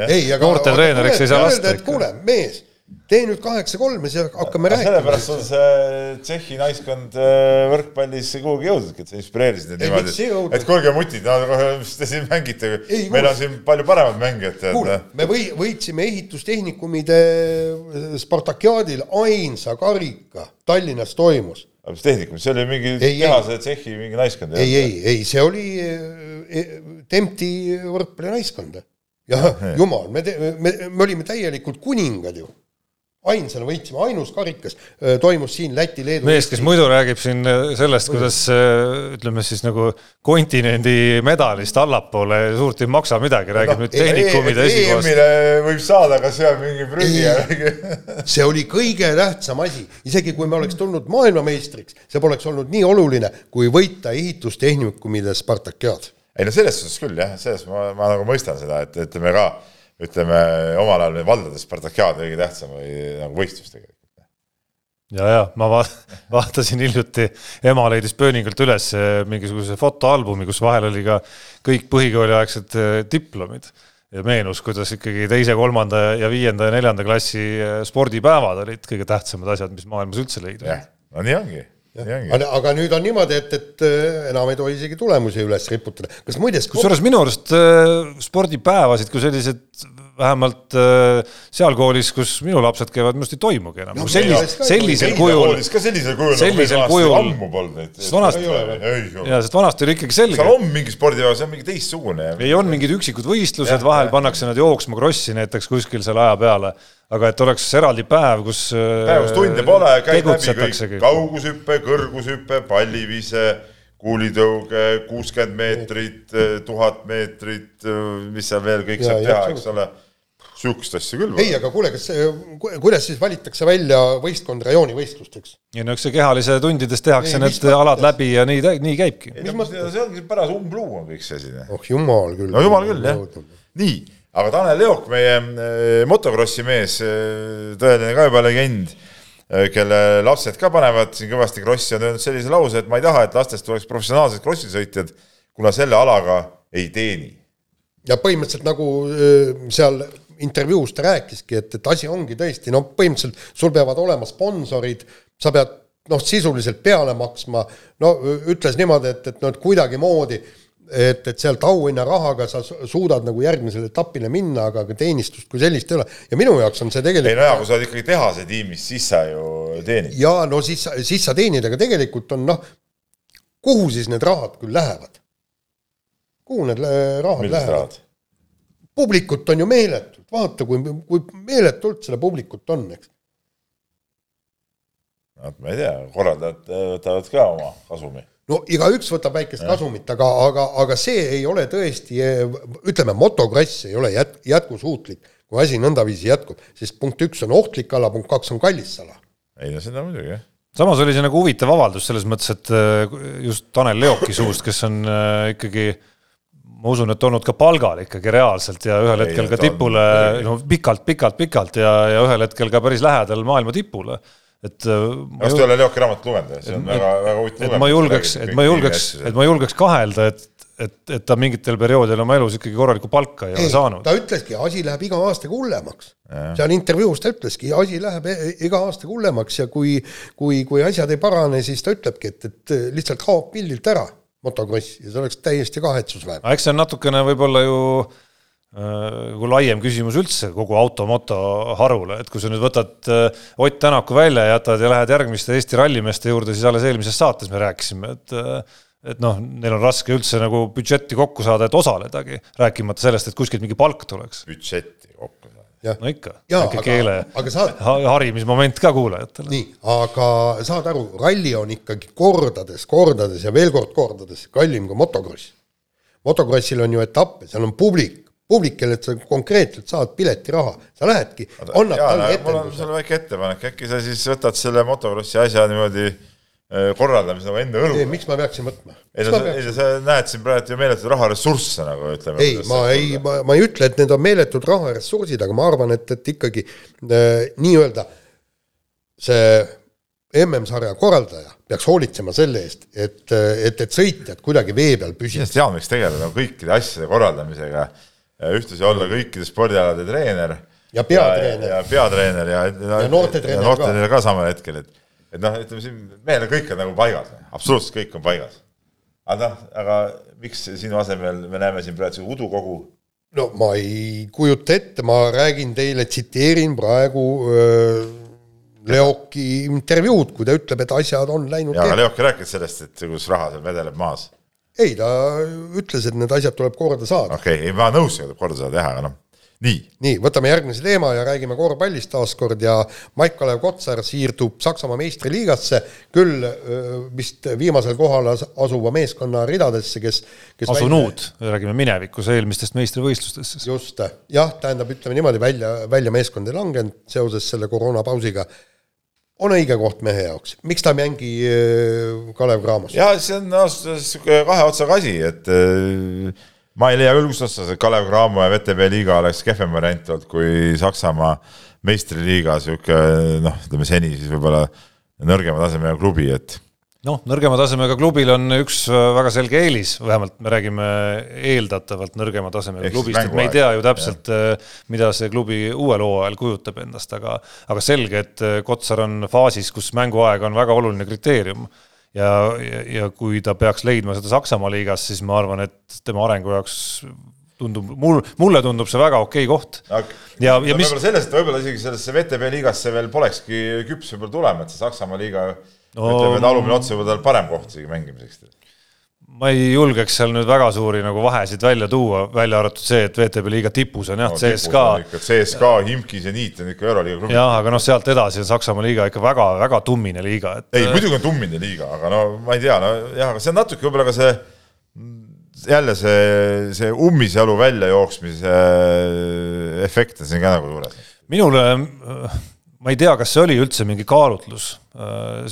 ei, aga noorte treeneriks ei saa lasta. kuule, mees tee nüüd kaheksa-kolm ja siis hakkame rääkima. sellepärast on see Tšehhi naiskond äh, võrkpallis kuhugi jõudnudki, et sa inspireerisid neid niimoodi, et kuulge mutid, no mis te siin mängite, meil on siin palju paremad mängijad. kuule, me või, võitsime ehitustehnikumide Spartakiaadil ainsa karika Tallinnas toimus aga mis tehnikum, see oli mingi tehase Tšehhi mingi naiskond? ei, ei, ei, see oli e, Tempti võrkpallinaiskond. jah, jumal, me, me, me olime täielikult kuningad ju ainsana võitsime, ainus karikas toimus siin Läti-Leedu. mees, kes muidu räägib siin sellest, kuidas ütleme siis nagu kontinendi medalist allapoole suurt ei maksa midagi, räägib no, nüüd tehnikumide esikohast. EM-ile võib saada, aga see on mingi prügi järgi. [laughs] see oli kõige tähtsam asi, isegi kui me oleks tulnud maailmameistriks, see poleks olnud nii oluline, kui võita ehitustehnikumide Spartakiaad. ei no selles suhtes küll jah, selles ma, ma nagu mõistan seda, et ütleme ka ütleme omal ajal valdades Spartakiaad kõige tähtsam või nagu võistlus tegelikult. ja, ja ma va [laughs] vaatasin hiljuti, ema leidis pööningult üles mingisuguse fotoalbumi, kus vahel oli ka kõik põhikooliaegsed eh, diplomid ja meenus, kuidas ikkagi teise, kolmanda ja viienda ja neljanda klassi spordipäevad olid kõige tähtsamad asjad, mis maailmas üldse leida. jah, no nii ongi aga, aga nüüd on niimoodi, et, et enam ei tohi isegi tulemusi üles riputada. kas muideks kusjuures minu arust äh, spordipäevasid kui sellised vähemalt äh, seal koolis, kus minu lapsed käivad, minu arust ei toimugi enam no,. sellis, sellisel kujul. ka sellisel kujul. sellisel kujul. ammu polnud neid. sest vanasti, jaa, sest vanasti oli ikkagi selge. seal on mingi spordipäev, see on mingi teistsugune. ei, on mingid üksikud võistlused, vahel pannakse nad jooksma krossi näiteks kuskil selle aja peale aga et oleks eraldi päev, kus. päev, kus tunde pole, käib läbi kõik, kaugushüpe, kõrgushüpe, pallivise, kuulitõuge, kuuskümmend meetrit, tuhat meetrit, mis seal veel kõik saab teha, eks ole sihukest asja küll. ei, aga kuule, kas, kuidas siis valitakse välja võistkond rajoonivõistlusteks? ei no eks see kehalise tundides tehakse ei, need alad mõttes? läbi ja nii, nii käibki. No, see ongi paras umbluu on kõik see asi. oh jumal küll. no jumal küll, jah. nii aga Tanel Leok, meie äh, motokrossi mees, äh, tõeline ka juba legend, äh, kelle lapsed ka panevad siin kõvasti krossi, on öelnud sellise lause, et ma ei taha, et lastest tuleks professionaalsed krossisõitjad, kuna selle alaga ei teeni. ja põhimõtteliselt nagu seal intervjuus ta rääkiski, et, et asi ongi tõesti, no põhimõtteliselt sul peavad olema sponsorid, sa pead noh, sisuliselt peale maksma, no ütles niimoodi, et, et noh, et kuidagimoodi et, et sealt auhinnarahaga sa suudad nagu järgmisele etapile minna, aga ka teenistust kui sellist ei ole. ja minu jaoks on see tegelikult. ei no jaa, kui sa oled ikkagi tehase tiimis, siis sa ju teenid. jaa, no siis, siis sa teenid, aga tegelikult on noh, kuhu siis need rahad küll lähevad? kuhu need rahad Millised lähevad? publikut on ju meeletult, vaata, kui, kui meeletult seda publikut on, eks. no ma ei tea, korraldajad võtavad ka oma kasumi no igaüks võtab väikest kasumit, aga, aga, aga see ei ole tõesti, ütleme, motokross ei ole jät-, jätkusuutlik, kui asi nõndaviisi jätkub, sest punkt üks on ohtlik ala, punkt kaks on kallis ala. ei no seda muidugi, jah samas oli see nagu huvitav avaldus selles mõttes, et äh, just Tanel Leoki suust, kes on äh, ikkagi ma usun, et olnud ka palgal ikkagi reaalselt ja ühel hetkel ei, ka tipule, no pikalt, pikalt, pikalt ja, ja ühel hetkel ka päris lähedal maailma tipule et äh, kas te ei ole Leoki raamatut lugenud, see on et, väga, väga huvitav. et ma julgeks, et ma julgeks, et ma julgeks kahelda, et, et, et ta mingitel perioodidel oma elus ikkagi korralikku palka ei, ei ole saanud. ta ütleski, asi läheb iga aastaga hullemaks. seal intervjuus ta ütleski, asi läheb e-, iga aastaga hullemaks ja kui, kui, kui asjad ei parane, siis ta ütlebki, et, et lihtsalt kaob pildilt ära motokross ja see oleks täiesti kahetsusväärne. eks see on natukene võib-olla ju nagu laiem küsimus üldse kogu automoto harule, et kui sa nüüd võtad äh, Ott Tänaku välja jätad ja lähed järgmiste Eesti rallimeeste juurde, siis alles eelmises saates me rääkisime, et äh, et noh, neil on raske üldse nagu budžetti kokku saada, et osaledagi, rääkimata sellest, et kuskilt mingi palk tuleks. budžetti kokku. No ikka, väike keele aga saad... harimismoment ka kuulajatele. nii, aga saad aru, ralli on ikkagi kordades, kordades ja veel kord kordades kallim kui motokross. motokrossil on ju etappe, seal on publik, publik, kellelt sa konkreetselt saad piletiraha, sa lähedki, annad talle etenduse. mul on sulle väike ettepanek, äkki sa siis võtad selle motokrossi asja niimoodi korraldamise nagu enda õlule. miks ma peaksin võtma? ei no sa, ei sa näed siin praegu ju meeletuid raharessursse nagu ütleme. ei, ma ei, ma, ma ei ütle, et need on meeletud raharessursid, aga ma arvan, et, et ikkagi äh, nii-öelda see MM-sarja korraldaja peaks hoolitsema selle eest, et, et, et sõitjad kuidagi vee peal püsiks. Jaan võiks tegeleda kõikide asjade korraldamisega ühtlasi olla kõikide spordialade treener. ja peatreener. ja peatreener ja, ja, ja noortetreener noorte ka. ka samal hetkel, et, et noh, ütleme siin meil on kõik on nagu paigas, absoluutselt kõik on paigas. aga noh, aga miks sinu asemel me näeme siin praegu udukogu? no ma ei kujuta ette, ma räägin teile, tsiteerin praegu öö, Leoki intervjuud, kui ta ütleb, et asjad on läinud. jaa, aga Leok ei rääkinud sellest, et kus raha seal vedeleb maas ei, ta ütles, et need asjad tuleb korda saada. okei okay,, ei ma nõus, tuleb korda saada jah, aga noh, nii. nii, võtame järgmise teema ja räägime korvpallist taaskord ja Maik-Kalev Kotsar siirdub Saksamaa meistriliigasse, küll vist viimasel kohal asuva meeskonna ridadesse, kes, kes asunud välja..., räägime minevikus eelmistest meistrivõistlustest siis. just, jah, tähendab, ütleme niimoodi, välja, välja meeskond ei langenud seoses selle koroonapausiga on õige koht mehe jaoks, miks ta ei mängi Kalev Cramos? ja see on ausalt öeldes niisugune kahe otsaga asi, et äh, ma ei leia küll kus otsas, et Kalev Cramo ja VTB liiga oleks kehvem variant olnud kui Saksamaa meistriliiga, niisugune noh, ütleme seni siis võib-olla nõrgema tasemega klubi, et noh, nõrgema tasemega klubil on üks väga selge eelis, vähemalt me räägime eeldatavalt nõrgema tasemega klubist, et me ei tea ju täpselt, mida see klubi uuel hooajal kujutab endast, aga aga selge, et Kotsar on faasis, kus mänguaeg on väga oluline kriteerium ja, ja, ja kui ta peaks leidma seda Saksamaa liigas, siis ma arvan, et tema arengu jaoks tundub, mul, mulle tundub see väga okei koht okay.. ja, ja mis. võib-olla sellest, võib-olla isegi sellesse VTB liigasse veel polekski küps võib-olla tulema, et see Saksamaa liiga no, ütleme, et alumine ots võib-olla tal parem koht isegi mängimiseks ma ei julgeks seal nüüd väga suuri nagu vahesid välja tuua, välja arvatud see, et VTB liiga tipus on jah no,, CSKA. CSKA, Himkis ja Niit on ikka Euroliiga klubid. jah, aga noh, sealt edasi on Saksamaa liiga ikka väga-väga tummine liiga, et. ei, muidugi on tummine liiga, aga no ma ei tea, no jah, aga see on natuke võib-olla ka see jälle see, see ummisjalu väljajooksmise efekt on siin ka nagu juures. minule, ma ei tea, kas see oli üldse mingi kaalutlus,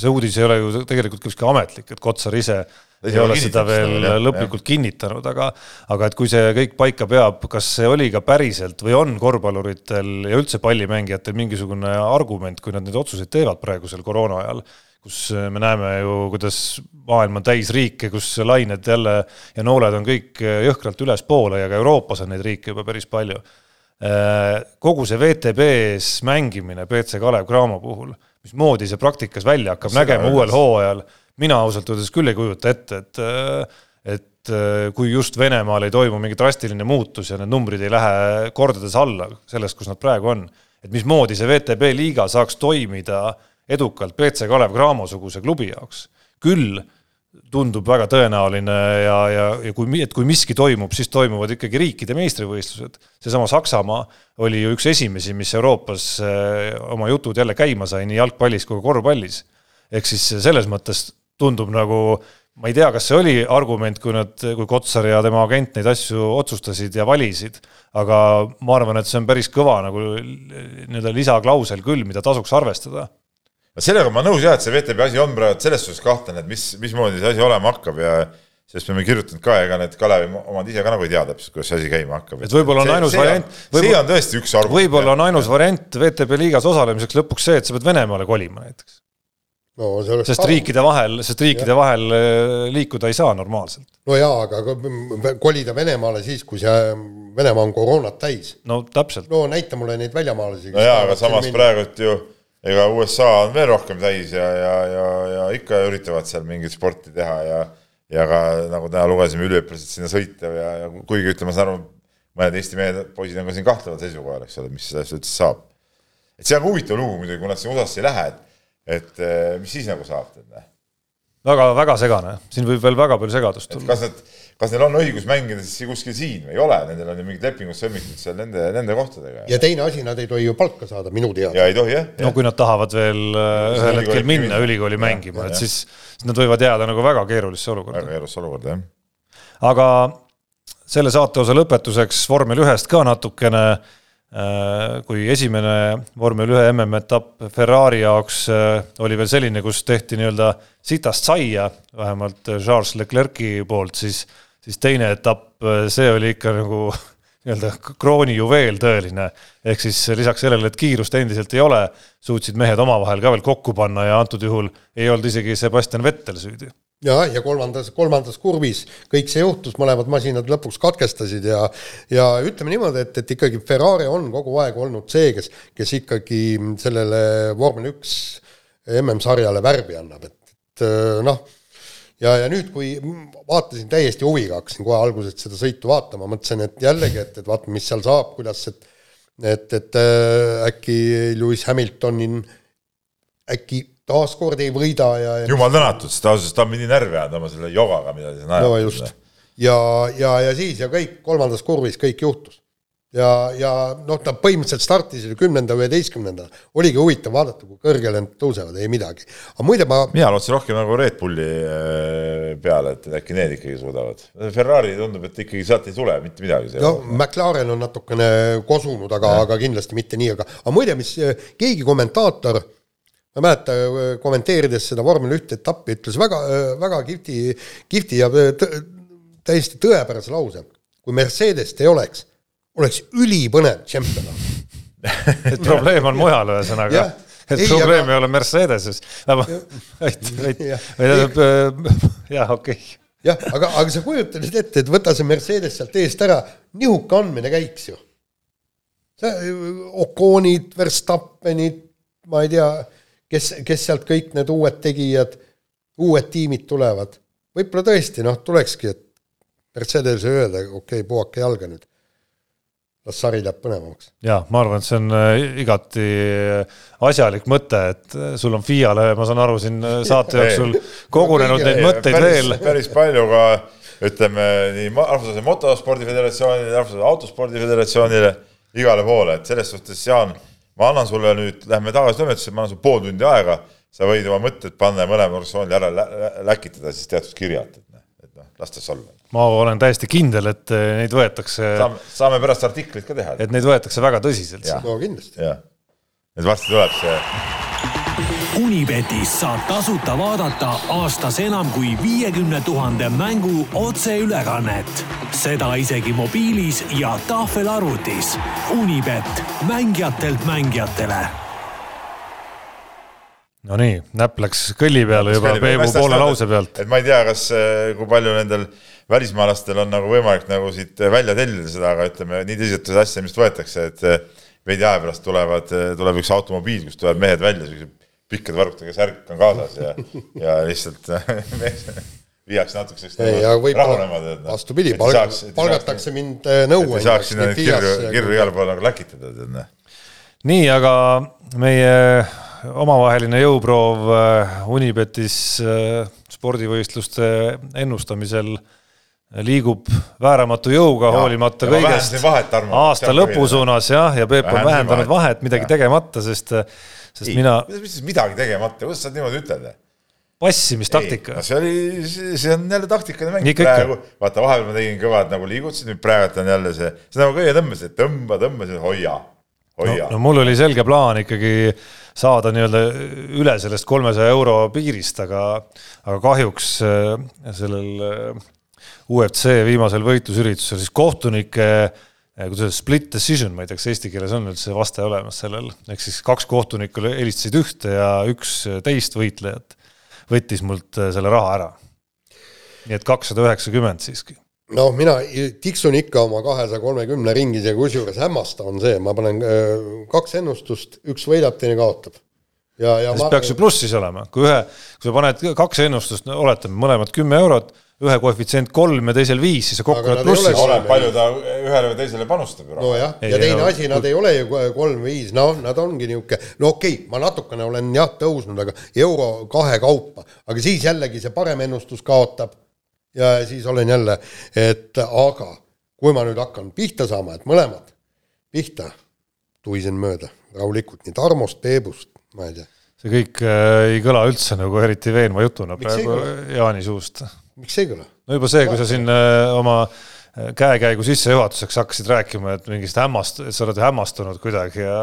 see uudis ei ole ju tegelikult kuskil ametlik, et Kotsar ise ei ole seda veel seda, lõplikult jah. kinnitanud, aga, aga et kui see kõik paika peab, kas see oli ka päriselt või on korvpalluritel ja üldse pallimängijatel mingisugune argument, kui nad neid otsuseid teevad praegusel koroona ajal kus me näeme ju, kuidas maailm on täis riike, kus lained jälle ja nooled on kõik jõhkralt ülespoole ja ka Euroopas on neid riike juba päris palju. Äh, kogu see VTB-s mängimine BC Kalev Cramo puhul, mismoodi see praktikas välja hakkab Seda nägema uuel hooajal, mina ausalt öeldes küll ei kujuta ette, et et kui just Venemaal ei toimu mingi drastiline muutus ja need numbrid ei lähe kordades alla sellest, kus nad praegu on, et mismoodi see VTB liiga saaks toimida äh, edukalt BC Kalev Cramo-suguse klubi jaoks. küll tundub väga tõenäoline ja, ja, ja kui, et kui miski toimub, siis toimuvad ikkagi riikide meistrivõistlused. seesama Saksamaa oli ju üks esimesi, mis Euroopas eh, oma jutud jälle käima sai nii jalgpallis kui korvpallis. ehk siis selles mõttes tundub nagu ma ei tea, kas see oli argument, kui nad, kui Kotsar ja tema agent neid asju otsustasid ja valisid, aga ma arvan, et see on päris kõva nagu nii-öelda lisaklausel küll, mida tasuks arvestada sellega ma nõus jah, et see VTB asi on praegu selles suhtes kahtlane, et mis, mismoodi see asi olema hakkab ja sellest me oleme kirjutanud ka, ega need Kalevi omad ise ka nagu ei tea täpselt, kuidas see asi käima hakkab. et võib-olla on ainus see, variant. see on tõesti üks argument. võib-olla on ainus variant VTB liigas osalemiseks lõpuks see, et sa pead Venemaale kolima näiteks no,. sest parem. riikide vahel, sest riikide ja. vahel äh, liikuda ei saa normaalselt. no jaa, aga kolida Venemaale siis, kui see Venemaa on koroonat täis. no täpselt. no näita mulle neid väljamaalasi. no jaa, aga samas praegult ju ega USA on veel rohkem täis ja, ja, ja, ja ikka üritavad seal mingit sporti teha ja ja ka nagu täna lugesime, üliõpilased sinna sõita ja, ja kuigi ütleme, ma saan aru, mõned Eesti mehed, poisid on ka siin kahtleval seisukohal, eks ole, mis sellest üldse saab. et see on huvitav lugu muidugi, kui nad sinna USA-sse ei lähe, et, et eh, mis siis nagu saab, tead väga, väga segane, siin võib veel väga palju segadust tulla. kas nad, kas neil on õigus mängida siis kuskil siin või ei ole, nendel on ju mingid lepingud sõlmitud seal nende, nende kohtadega. ja teine asi, nad ei tohi ju palka saada minu teada. ja ei tohi jah ja.. no kui nad tahavad veel äh, ühel hetkel minna, ülikooli ja, mängima, et siis, siis nad võivad jääda nagu väga keerulisse olukorda. väga keerulisse olukorda, jah. aga selle saateosa lõpetuseks vormel ühest ka natukene Äh, kui esimene vormel ühe MM-etapp Ferrari jaoks äh, oli veel selline, kus tehti nii-öelda sitast saia, vähemalt Charles Leclerc'i poolt, siis, siis teine etapp, äh, see oli ikka nagu [laughs] nii-öelda kroonijuveel tõeline. ehk siis lisaks sellele, et kiirust endiselt ei ole, suutsid mehed omavahel ka veel kokku panna ja antud juhul ei olnud isegi Sebastian Vettel süüdi ja, ja kolmandas, kolmandas kurvis kõik see juhtus, mõlemad masinad lõpuks katkestasid ja ja ütleme niimoodi, et, et ikkagi Ferrari on kogu aeg olnud see, kes, kes ikkagi sellele vormel üks MM-sarjale värvi annab, et, et noh, ja, ja nüüd, kui vaatasin täiesti huviga, hakkasin kohe algusest seda sõitu vaatama, mõtlesin, et jällegi, et, et vaatame, mis seal saab, kuidas, et et, et äh, äkki Lewis Hamiltonin äkki taaskord ei võida ja, ja jumal tänatud, sest ausalt, ta on mind nii närvi ajanud oma selle jogaga, mida ta siin ajab. no just. ja, ja, ja siis ja kõik kolmandas kurvis kõik juhtus. ja, ja noh, ta põhimõtteliselt startis ju kümnenda, üheteistkümnenda, oligi huvitav vaadata, kui kõrgele nad tõusevad, ei midagi. aga muide ma mina lootsin rohkem nagu Red Bulli äh, peale, et äkki need ikkagi suudavad. Ferrari tundub, et ikkagi sealt ei tule mitte midagi. no McLaren on natukene kosunud, aga, aga kindlasti mitte nii, aga, aga muide, mis äh, keegi kommentaator ma ei mäleta, kommenteerides seda vormel ühte etappi, ütles väga, väga kihvti, kihvti ja täiesti tõepärase lause. kui Mercedest ei oleks, oleks ülipõnev tšempionat [laughs] et probleem on mujal, ühesõnaga. et Ei, probleem aga- ei ole Mercedeses. [laughs] Jah. okei jah, aga, aga sa kujuta nüüd ette, et võta see Mercedes sealt eest ära, nihuke andmine käiks ju. see Oconid, Verstappenid, ma ei tea, kes, kes sealt kõik need uued tegijad, uued tiimid tulevad. võib-olla tõesti noh, tulekski, et Mercedesele öelda, okei okay,, puhake jalga nüüd. las sari läheb põnevamaks. ja ma arvan, et see on äh, igati asjalik mõte, et äh, sul on FIA-le, ma saan aru, siin äh, saate jooksul kogunenud neid mõtteid päris, veel. päris palju ka ütleme nii ma- Rahvusvahelise Motospordi Föderatsioonile, Rahvusvahelise Autospordi Föderatsioonile, igale poole, et selles suhtes, Jaan, ma annan sulle nüüd, lähme tagasi toimetusse, ma annan sulle pool tundi aega, sa võid oma mõtted panna ja mõlema organisatsioonile ära lä- lä- läkitada siis teatud kirjad, et noh, et noh, las ta olla. ma olen täiesti kindel, et äh, neid võetakse, saame, saame pärast artiklit ka teha. et neid võetakse väga tõsiselt. No kindlasti. jah, et varsti tuleb see Unibetis saab tasuta vaadata aastas enam kui viiekümne tuhande mängu otseülekannet. seda isegi mobiilis ja tahvelarvutis. Unibet, mängijatelt mängijatele Nonii, näpp läks kõlli peale juba Peebu poole lause pealt. et ma ei tea, kas, kui palju nendel välismaalastel on nagu võimalik nagu siit välja tellida seda, aga ütleme nii tõsiselt asja, mis võetakse, et eh, veidi aja pärast tulevad, tuleb üks automobiil, kus tulevad mehed välja, siuksed pikkade varrukatega särk on kaasas ja, [laughs] ja lihtsalt [laughs] viiakse natukeseks võib-olla noh. vastupidi, palgatakse mind äh, nõu. ei saaks sinna neid kirju, kirju igale poole nagu läkitada, tead noh. nii, aga meie omavaheline jõuproov äh, Unibetis äh, spordivõistluste ennustamisel liigub vääramatu jõuga, hoolimata ja ma kõigest vahet, aasta lõpu suunas jah, ja Peep on vähendanud vahet. midagi Jah. tegemata, sest, sest ei, mina, mis midagi tegemata, kuidas sa niimoodi ütled? passimistaktika no. see oli, see on jälle taktikaline mäng praegu, vaata vahepeal ma tegin kõvad nagu liigutused, nüüd praegu on jälle see, see nagu köie tõmbas, et tõmba, tõmba, hoia, no, hoia no mul oli selge plaan ikkagi saada nii-öelda üle sellest kolmesaja euro piirist, aga, aga kahjuks äh, sellel äh, UFC viimasel võitlusüritusel siis kohtunike äh, kuidas öelda, split decision, ma ei tea, kas eesti keeles on üldse vaste olemas sellel, ehk siis kaks kohtunikku helistasid ühte ja üks teist võitlejat võttis mult äh, selle raha ära. nii et kakssada üheksakümmend siiski. noh, mina tiksun ikka oma kahesaja kolmekümne ringis ja kusjuures hämmastav on see, ma panen öö, kaks ennustust, üks võidab, teine kaotab. ja, ja siis peaks ju plussis olema, kui ühe, kui sa paned kaks ennustust, no oletame mõlemad kümme eurot, ühe koefitsient kolm ja teisel viis, siis sa kokku oled nad ei ole plussis. oleneb, palju ta ühele või teisele panustab ju raha. nojah, Ei, ja teine no- asi, nad ei ole ju kolm-viis, no nad ongi niisugune, no okei okay,, ma natukene olen jah tõusnud, aga euro kahe kaupa, aga siis jällegi see parem ennustus kaotab ja siis olen jälle, et aga kui ma nüüd hakkan pihta saama, et mõlemad pihta, tuisen mööda rahulikult nii Tarmost, Peebust, ma ei tea, see kõik äh, ei kõla üldse nagu eriti veenva jutuna praegu Jaani suust. miks ei kõla? no juba see, kui sa siin äh, oma äh, käekäigu sissejuhatuseks hakkasid rääkima, et mingist hämmast, et sa oled hämmastunud kuidagi ja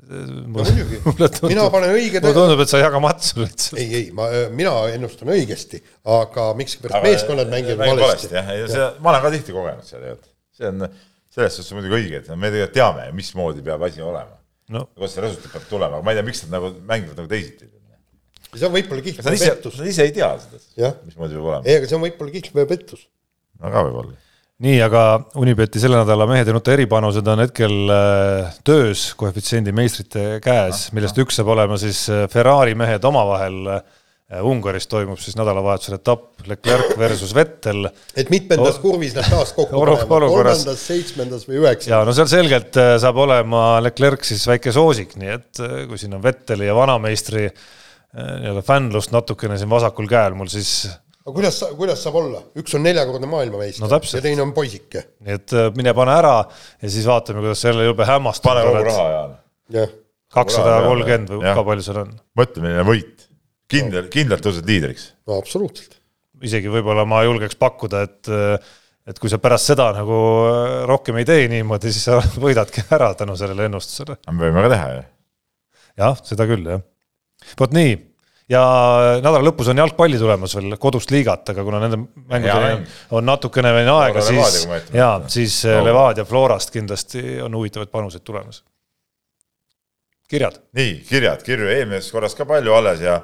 no muidugi, [laughs] mina panen õiged mulle tundub, et sa ei jaga matsu lihtsalt. ei, ei, ma, mina ennustan õigesti, aga miskipärast meeskonnad mängivad valesti. jah, ja see, ma olen ka tihti kogenud seda tegelikult. see on selles suhtes muidugi õige, et me tegelikult teame, mismoodi peab asi olema. No kuidas see resultaat peab tulema, aga ma ei tea, miks nad nagu mängivad nagu teisiti. see on võib-olla ise, pettus, nad ise ei tea seda mismoodi peab olema. ei, aga see on võib-olla kihlveo pettus. ka võib-olla. nii, aga Unibeti selle nädala mehed ja nuta eripanused on hetkel äh, töös koefitsiendi meistrite käes, millest üks saab olema siis äh, Ferrari mehed omavahel äh,. Ungaris toimub siis nädalavahetusel etapp Leclerc versus Vettel et mitmendas kurvis nad taas kokku panevad, kolmandas, seitsmendas või üheksandas. ja no seal selgelt äh, saab olema Leclerc siis väike soosik, nii et äh, kui siin on Vetteli ja vanameistri äh, nii-öelda fännlust natukene siin vasakul käel mul, siis aga kuidas, kuidas saab olla, üks on neljakordne maailmameister No täpselt. ja teine on poisike. nii et äh, mine pane ära ja siis vaatame, kuidas sa jälle jube pane hämmastunud kogu raha, Jaan. kakssada kolmkümmend või ka palju seal on. mõtle, milline võit. kindel, kindlalt tõused liidriks. no absoluutselt. isegi võib-olla ma julgeks pakkuda, et et kui sa pärast seda nagu äh, rohkem ei tee niimoodi, siis sa [laughs] võidadki ära tänu sellele ennustusele. me võime ka teha ju. jah, seda küll jah. vot nii ja nädala lõpus on jalgpalli tulemas veel kodust liigat, aga kuna nende Hea mängudeni mäng. on natukene veel aega, siis ja siis Flora. Levadia Florast kindlasti on huvitavaid panuseid tulemas. kirjad. nii, kirjad, kirju eelmisest korrast ka palju alles ja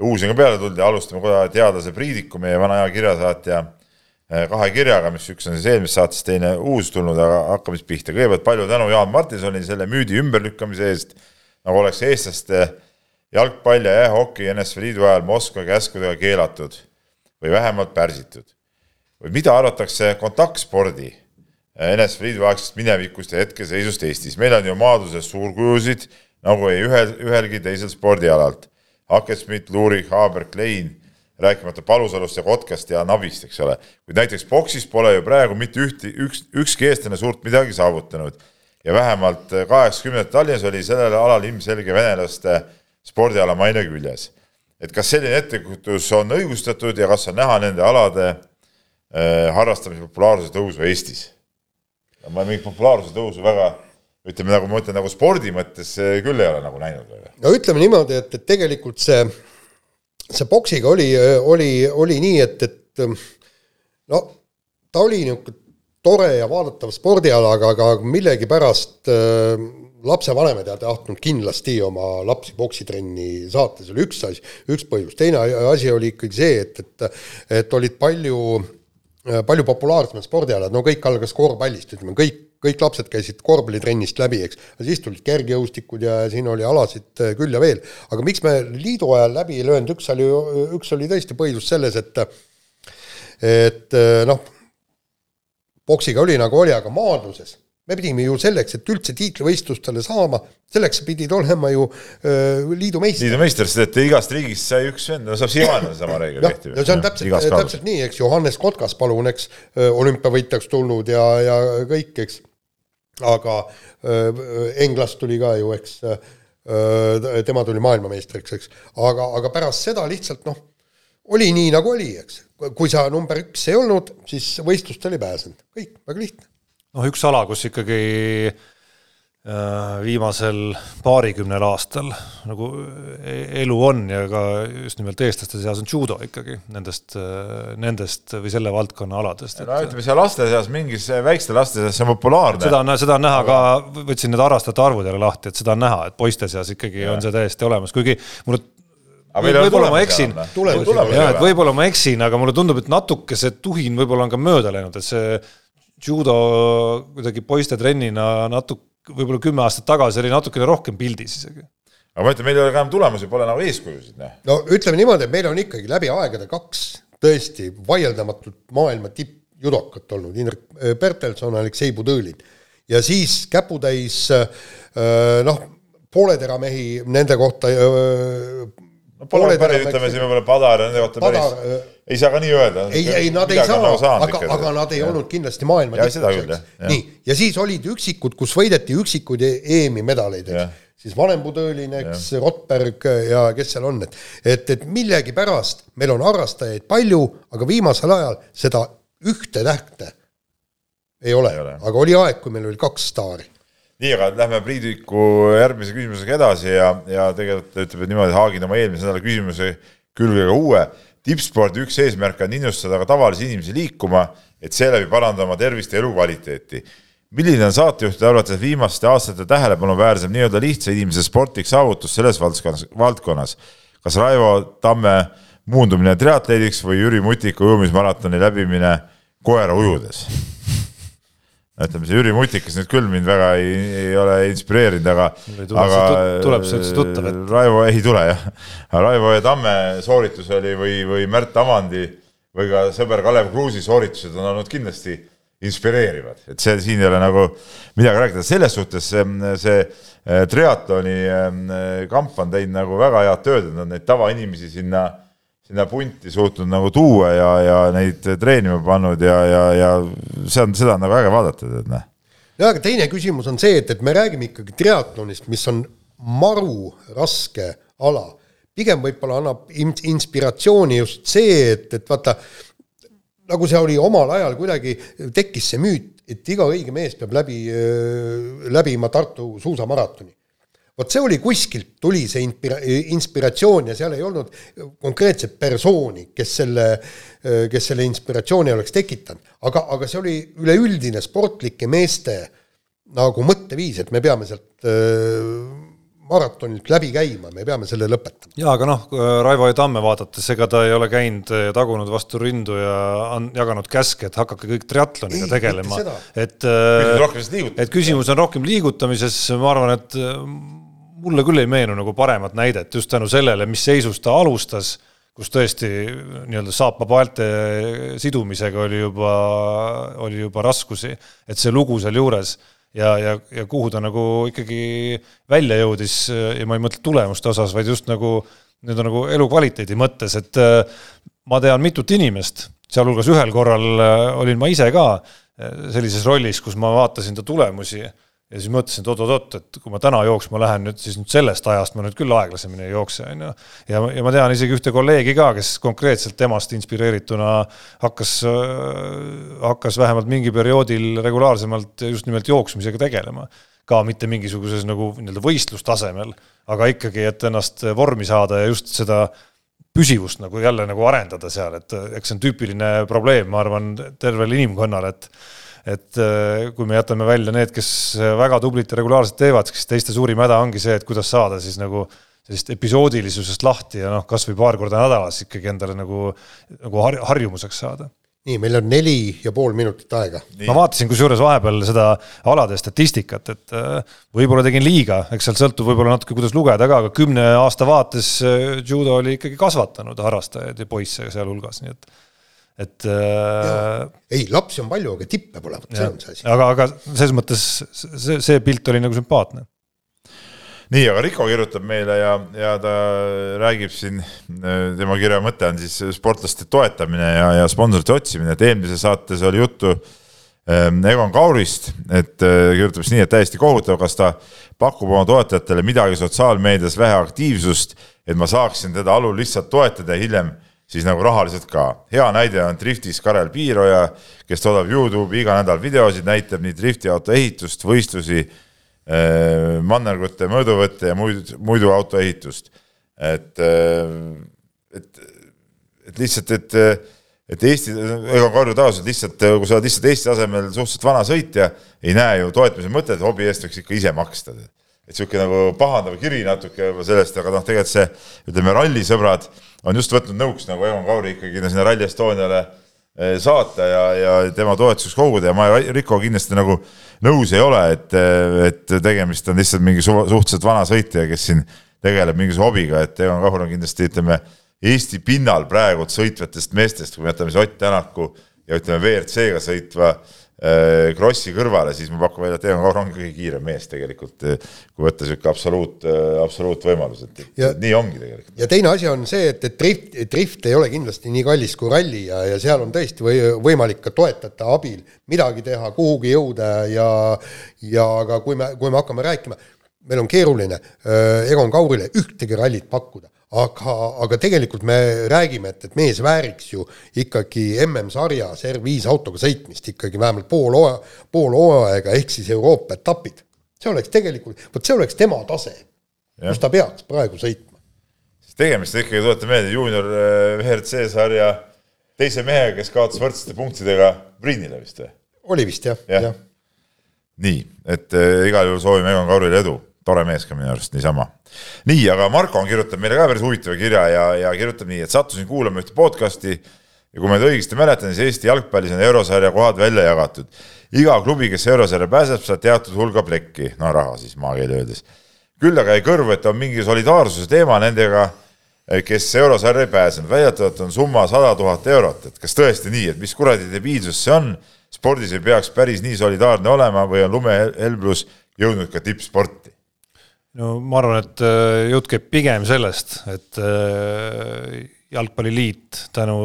uusi on ka peale tulnud ja alustame kohe teadlase Priidiku, meie vana hea kirjasaatja eh, kahe kirjaga, mis üks on siis eelmisest saatest, teine uus tulnud, aga hakkame siis pihta. kõigepealt palju tänu Jaan Martinsonile selle müüdi ümberlükkamise eest, nagu oleks eestlaste jalgpall ja jäähoki NSV Liidu ajal Moskva käskudega keelatud või vähemalt pärsitud. või mida arvatakse kontaktspordi NSV Liidu aegsest minevikust ja hetkeseisust Eestis. meil on ju maaduses suurkujusid nagu ei ühel, ühelgi teisel spordialalt. Hakesmit, Luurik, Haaber, Klein, rääkimata Palusalust ja Kotkast ja Navist, eks ole. kuid näiteks boksis pole ju praegu mitte ühti, üks, ükski eestlane suurt midagi saavutanud. ja vähemalt kaheksakümnendatel Tallinnas oli sellel alal ilmselge venelaste spordiala maine küljes. et kas selline ettekujutus on õigustatud ja kas on näha nende alade äh, harrastamise populaarsuse tõusu Eestis? ma mingit populaarsuse tõusu väga ütleme nagu ma ütlen, nagu spordi mõttes küll ei ole nagu näinud. no ütleme niimoodi, et, et tegelikult see, see poksiga oli, oli, oli nii, et, et no ta oli niisugune tore ja vaadatav spordiala, aga, aga millegipärast äh, lapsevanemad ei tahtnud kindlasti oma lapsi poksitrenni saata, see oli üks asi, üks põhjus, teine asi oli ikkagi see, et, et, et olid palju Äh, palju populaarsemad spordialad, no kõik algas korvpallist, ütleme kõik, kõik lapsed käisid korvpallitrennist läbi, eks, siis tulid kergejõustikud ja siin oli alasid äh, küll ja veel. aga miks me liidu ajal läbi ei löönud, üks oli, üks oli tõesti põhjus selles, et et äh, noh, poksiga oli nagu oli, aga maadluses me pidime ju selleks, et üldse tiitlivõistlustele saama, selleks pidid olema ju öö, liidu meister. liidu meister, sest et igast riigist sai üks vend, no saab siiamaani sama reegel kehtib. no see on täpselt, täpselt nii, eks, Johannes Kotkas, palun, eks, olümpiavõitjaks tulnud ja, ja kõik, eks. Aga Englas tuli ka ju, eks, tema tuli maailmameistriks, eks, aga, aga pärast seda lihtsalt noh, oli nii, nagu oli, eks. kui sa number üks ei olnud, siis võistlustele ei pääsenud, kõik, väga lihtne. Noh, üks ala, kus ikkagi äh, viimasel paarikümnel aastal nagu e-, elu on ja ka just nimelt eestlaste seas on judo ikkagi nendest, äh, nendest või selle valdkonna aladest. no ütleme, seal laste seas, mingis väikeste laste seas see on populaarne. seda on, seda on näha aga... ka, võtsin need harrastajate arvud jälle lahti, et seda on näha, et poiste seas ikkagi ja. on see täiesti olemas, kuigi mulle võib-olla ma eksin, jah, et võib-olla ma eksin, aga mulle tundub, et natuke see tuhin võib-olla on ka mööda läinud, et see judo kuidagi poistetrennina natuke, võib-olla kümme aastat tagasi oli natukene rohkem pildis isegi. aga ma ütlen, meil ei ole ka enam tulemusi, pole nagu eeskujusid, noh. no ütleme niimoodi, et meil on ikkagi läbi aegade kaks tõesti vaieldamatult maailma tippjudokat olnud, Indrek äh, Bertelson, Aleksei Budõlin. ja siis käputäis äh, noh, pooletera mehi nende kohta äh, no pole päris, ütleme siin võib-olla Padar nende kohta Padar, päris, äh, ei saa ka nii öelda. ei, ei nad ei saa, nagu aga, aga nad ei ja. olnud kindlasti maailma tipus. nii, ja siis olid üksikud, kus võideti üksikuid EM-i medaleid, eks. siis Vanem-Budõlin, eks, Rotberg ja kes seal on, et, et, et millegipärast meil on harrastajaid palju, aga viimasel ajal seda ühte tähte ei ole, ei ole., aga oli aeg, kui meil oli kaks staari nii, aga lähme Priidiku järgmise küsimusega edasi ja, ja tegelikult ütleb niimoodi, haagin oma eelmise nädala küsimuse külge ka uue. tippspordi üks eesmärk on innustada ka tavalisi inimesi liikuma, et seeläbi parandada oma tervist ja elukvaliteeti. milline on saatejuhtide arvates viimaste aastate tähelepanuväärsem nii-öelda lihtsa inimese sportlik saavutus selles valdkonnas, valdkonnas? kas Raivo Tamme muundumine triatleediks või Jüri Mutiku ujumismaratoni läbimine koera ujudes? Ütleme, see Jüri Mutikas nüüd küll mind väga ei, ei ole inspireerinud, aga, aga tuleb see üldse tuttav ette? Raivo ei tule jah, Raivo ja Tamme sooritus oli või, või Märt Amandi või ka sõber Kalev Kruusi sooritused on olnud kindlasti inspireerivad, et see siin ei ole nagu midagi rääkida, selles suhtes see, see eh, triatloni eh, kamp on teinud nagu väga head tööd, et nad neid tavainimesi sinna sinna punti suutnud nagu tuua ja, ja neid treenima pannud ja, ja, ja see on, seda on nagu äge vaadata, tead noh. ja aga teine küsimus on see, et, et me räägime ikkagi triatlonist, mis on maru raske ala. pigem võib-olla annab inspiratsiooni just see, et, et vaata, nagu see oli omal ajal kuidagi, tekkis see müüt, et iga õige mees peab läbi, läbima Tartu suusamaratoni vot see oli kuskilt, tuli see inspira-, inspiratsioon ja seal ei olnud konkreetset persooni, kes selle, kes selle inspiratsiooni oleks tekitanud. aga, aga see oli üleüldine sportlike meeste nagu mõtteviis, et me peame sealt maratonilt läbi käima, me peame selle lõpetama. jaa, aga noh, Raivo E. Tamme vaadates, ega ta ei ole käinud ja tagunud vastu rindu ja on jaganud käske, et hakake kõik triatloniga ei, tegelema. et, et küsimus on rohkem liigutamises, ma arvan, et mulle küll ei meenu nagu paremat näidet just tänu sellele, mis seisus ta alustas, kus tõesti nii-öelda saapapaalte sidumisega oli juba, oli juba raskusi, et see lugu sealjuures ja, ja, ja kuhu ta nagu ikkagi välja jõudis ja ma ei mõtle tulemuste osas, vaid just nagu nii-öelda nagu elukvaliteedi mõttes, et äh, ma tean mitut inimest, sealhulgas ühel korral äh, olin ma ise ka äh, sellises rollis, kus ma vaatasin ta tulemusi ja siis mõtlesin, et oot-oot-oot, et kui ma täna jooksma lähen nüüd, siis nüüd sellest ajast ma nüüd küll aeglasemini ei jookse, on ju. ja, ja ma tean isegi ühte kolleegi ka, kes konkreetselt temast inspireerituna hakkas, hakkas vähemalt mingi perioodil regulaarsemalt just nimelt jooksmisega tegelema. ka mitte mingisuguses nagu nii-öelda võistlustasemel, aga ikkagi, et ennast vormi saada ja just seda püsivust nagu jälle nagu arendada seal, et eks see on tüüpiline probleem, ma arvan, tervel inimkonnal, et et äh, kui me jätame välja need, kes väga tublit ja regulaarselt teevad, siis teiste suurim häda ongi see, et kuidas saada siis nagu sellist episoodilisusest lahti ja noh, kasvõi paar korda nädalas ikkagi endale nagu, nagu har harjumuseks saada nii, meil on neli ja pool minutit aega. ma vaatasin kusjuures vahepeal seda alade statistikat, et äh, võib-olla tegin liiga, eks sealt sõltub võib-olla natuke, kuidas lugeda ka, aga kümne aasta vaates äh, judo oli ikkagi kasvatanud harrastajaid ja poisse sealhulgas, nii et et äh, ei, lapsi on palju, aga tippe pole, vot see on see asi. aga, aga selles mõttes see, see pilt oli nagu sümpaatne. nii, aga Riko kirjutab meile ja, ja ta räägib siin, tema kirja mõte on siis sportlaste toetamine ja, ja sponsorite otsimine, et eelmises saates oli juttu ähm, Egon Kaurist, et äh, kirjutab siis nii, et täiesti kohutav, kas ta pakub oma toetajatele midagi sotsiaalmeedias vähe aktiivsust, et ma saaksin teda alul lihtsalt toetada ja hiljem siis nagu rahaliselt ka. hea näide on driftis Karel Piiroja, kes toodab Youtube'i iga nädal videosid, näitab nii driftiauto ehitust, võistlusi, eh, mannergute mõõduvõtte ja muid, muidu autoehitust. et, eh, et, et lihtsalt, et, et Eesti, ega Karju taas, lihtsalt, kui sa oled lihtsalt Eesti tasemel suhteliselt vana sõitja, ei näe ju toetamise mõtet, hobi eest võiks ikka ise maksta. Et niisugune nagu pahandav kiri natuke sellest, aga noh, tegelikult see, ütleme, rallisõbrad on just võtnud nõuks nagu Egon Kauri ikkagi sinna Rally Estoniale eh, saata ja, ja tema toetuseks koguda ja ma Riko kindlasti nagu nõus ei ole, et, et tegemist on lihtsalt mingi suhteliselt vana sõitja, kes siin tegeleb mingisuguse hobiga, et Egon Kahur on kindlasti ütleme Eesti pinnal praegu sõitvatest meestest, kui me jätame siis Ott Tänaku ja ütleme WRC-ga sõitva Äh, Krossi kõrvale, siis ma pakun välja, et Egon Kaur on kõige kiirem mees tegelikult, äh, kui võtta niisugune absoluut, äh, absoluutvõimalus, et, et nii ongi tegelikult. ja teine asi on see, et, et drift, drift ei ole kindlasti nii kallis kui ralli ja, ja seal on tõesti või, võimalik ka toetajate abil midagi teha, kuhugi jõuda ja ja aga kui me, kui me hakkame rääkima, meil on keeruline äh, Egon Kaurile ühtegi rallit pakkuda aga, aga tegelikult me räägime, et, et mees vääriks ju ikkagi MM-sarjas R5 autoga sõitmist ikkagi vähemalt pool hooaja, pool hooaega ehk siis Euroopa etapid. see oleks tegelikult, vot see oleks tema tase, kus ta peaks praegu sõitma. tegemist ikkagi, tuletan meelde, juunior äh, WRC sarja teise mehega, kes kaotas võrdsete punktidega Priinile vist või? oli vist jah ja. ja.. nii, et äh, igal juhul soovime Egon Kaurile edu tore mees ka minu arust niisama. nii, aga Marko on kirjutanud meile ka päris huvitava kirja ja, ja kirjutab nii, et sattusin kuulama ühte podcast'i ja kui ma nüüd õigesti mäletan, siis Eesti jalgpallis on eurosarja kohad välja jagatud. iga klubi, kes eurosarja pääseb, saab teatud hulga plekki, no raha siis maakeeli öeldes. küll aga jäi kõrvu, et on mingi solidaarsuse teema nendega, kes eurosarja ei pääsenud, väidetavalt on summa sada tuhat eurot, et kas tõesti nii, et mis kuradi debiilsus see on, spordis ei peaks päris nii solidaarne olema või on lumehelblus jõudnud ka tippsporti? No ma arvan, et äh, jutt käib pigem sellest, et äh, jalgpalliliit tänu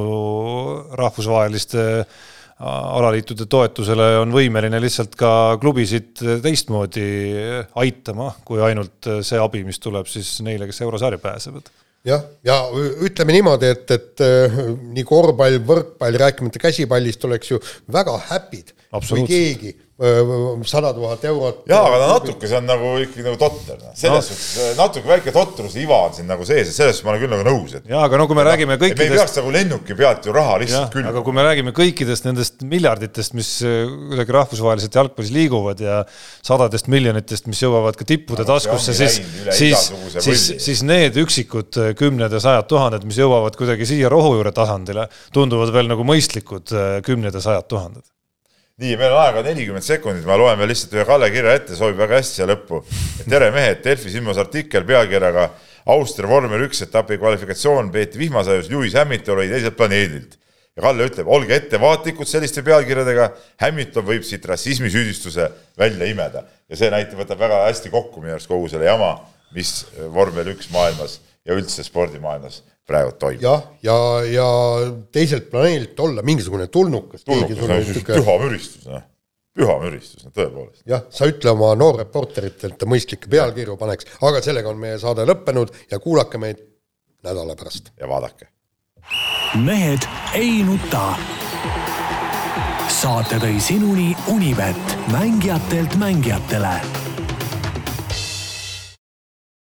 rahvusvaheliste äh, alaliitude toetusele on võimeline lihtsalt ka klubisid teistmoodi aitama, kui ainult see abi, mis tuleb siis neile, kes eurosarja pääsevad. Jah, ja ütleme niimoodi, et, et nii korvpall, võrkpall, rääkimata käsipallist, oleks ju väga happy'd, kui keegi sada tuhat eurot. jaa, aga no natuke see on nagu ikkagi nagu totter, noh. selles no. suhtes natuke väike totruse iva on siin nagu sees, et selles suhtes ma olen küll nagu nõus, et. jaa, aga no kui me no, räägime kõikidest. me ei peaks nagu lennuki pealt ju raha lihtsalt külvama. aga kui me räägime kõikidest nendest miljarditest, mis äh, kuidagi rahvusvaheliselt jalgpallis liiguvad ja sadadest miljonitest, mis jõuavad ka tippude no, taskusse, siis, siis, siis, siis need üksikud äh, kümned ja sajad tuhanded, mis jõuavad kuidagi siia rohujuure tasandile, tunduvad veel nagu mõistlikud äh, kümned ja sajad tuhanded nii, meil on aega nelikümmend sekundit, ma loen veel lihtsalt ühe Kalle kirja ette, sobib väga hästi siia lõppu. tere mehed, Delfis ilmus artikkel pealkirjaga Austria vormel üks etapi kvalifikatsioon peeti vihmasajus, Lewis Hamilton oli teiselt planeedilt. ja Kalle ütleb, olge ettevaatlikud selliste pealkirjadega, Hamilton võib siit rassismisüüdistuse välja imeda. ja see näitab, võtab väga hästi kokku minu arust kogu selle jama, mis vormel üks maailmas ja üldse spordimaailmas praegu toimub. jah, ja, ja, ja teiselt planeedilt olla mingisugune tulnukas. tulnukas, püha müristus, noh. püha müristus, no tõepoolest. jah, sa ütle oma ta mõistlikke pealkirju paneks, aga sellega on meie saade lõppenud ja kuulake meid nädala pärast. ja vaadake. mehed ei nuta. saate tõi sinuni Unibet, mängijatelt mängijatele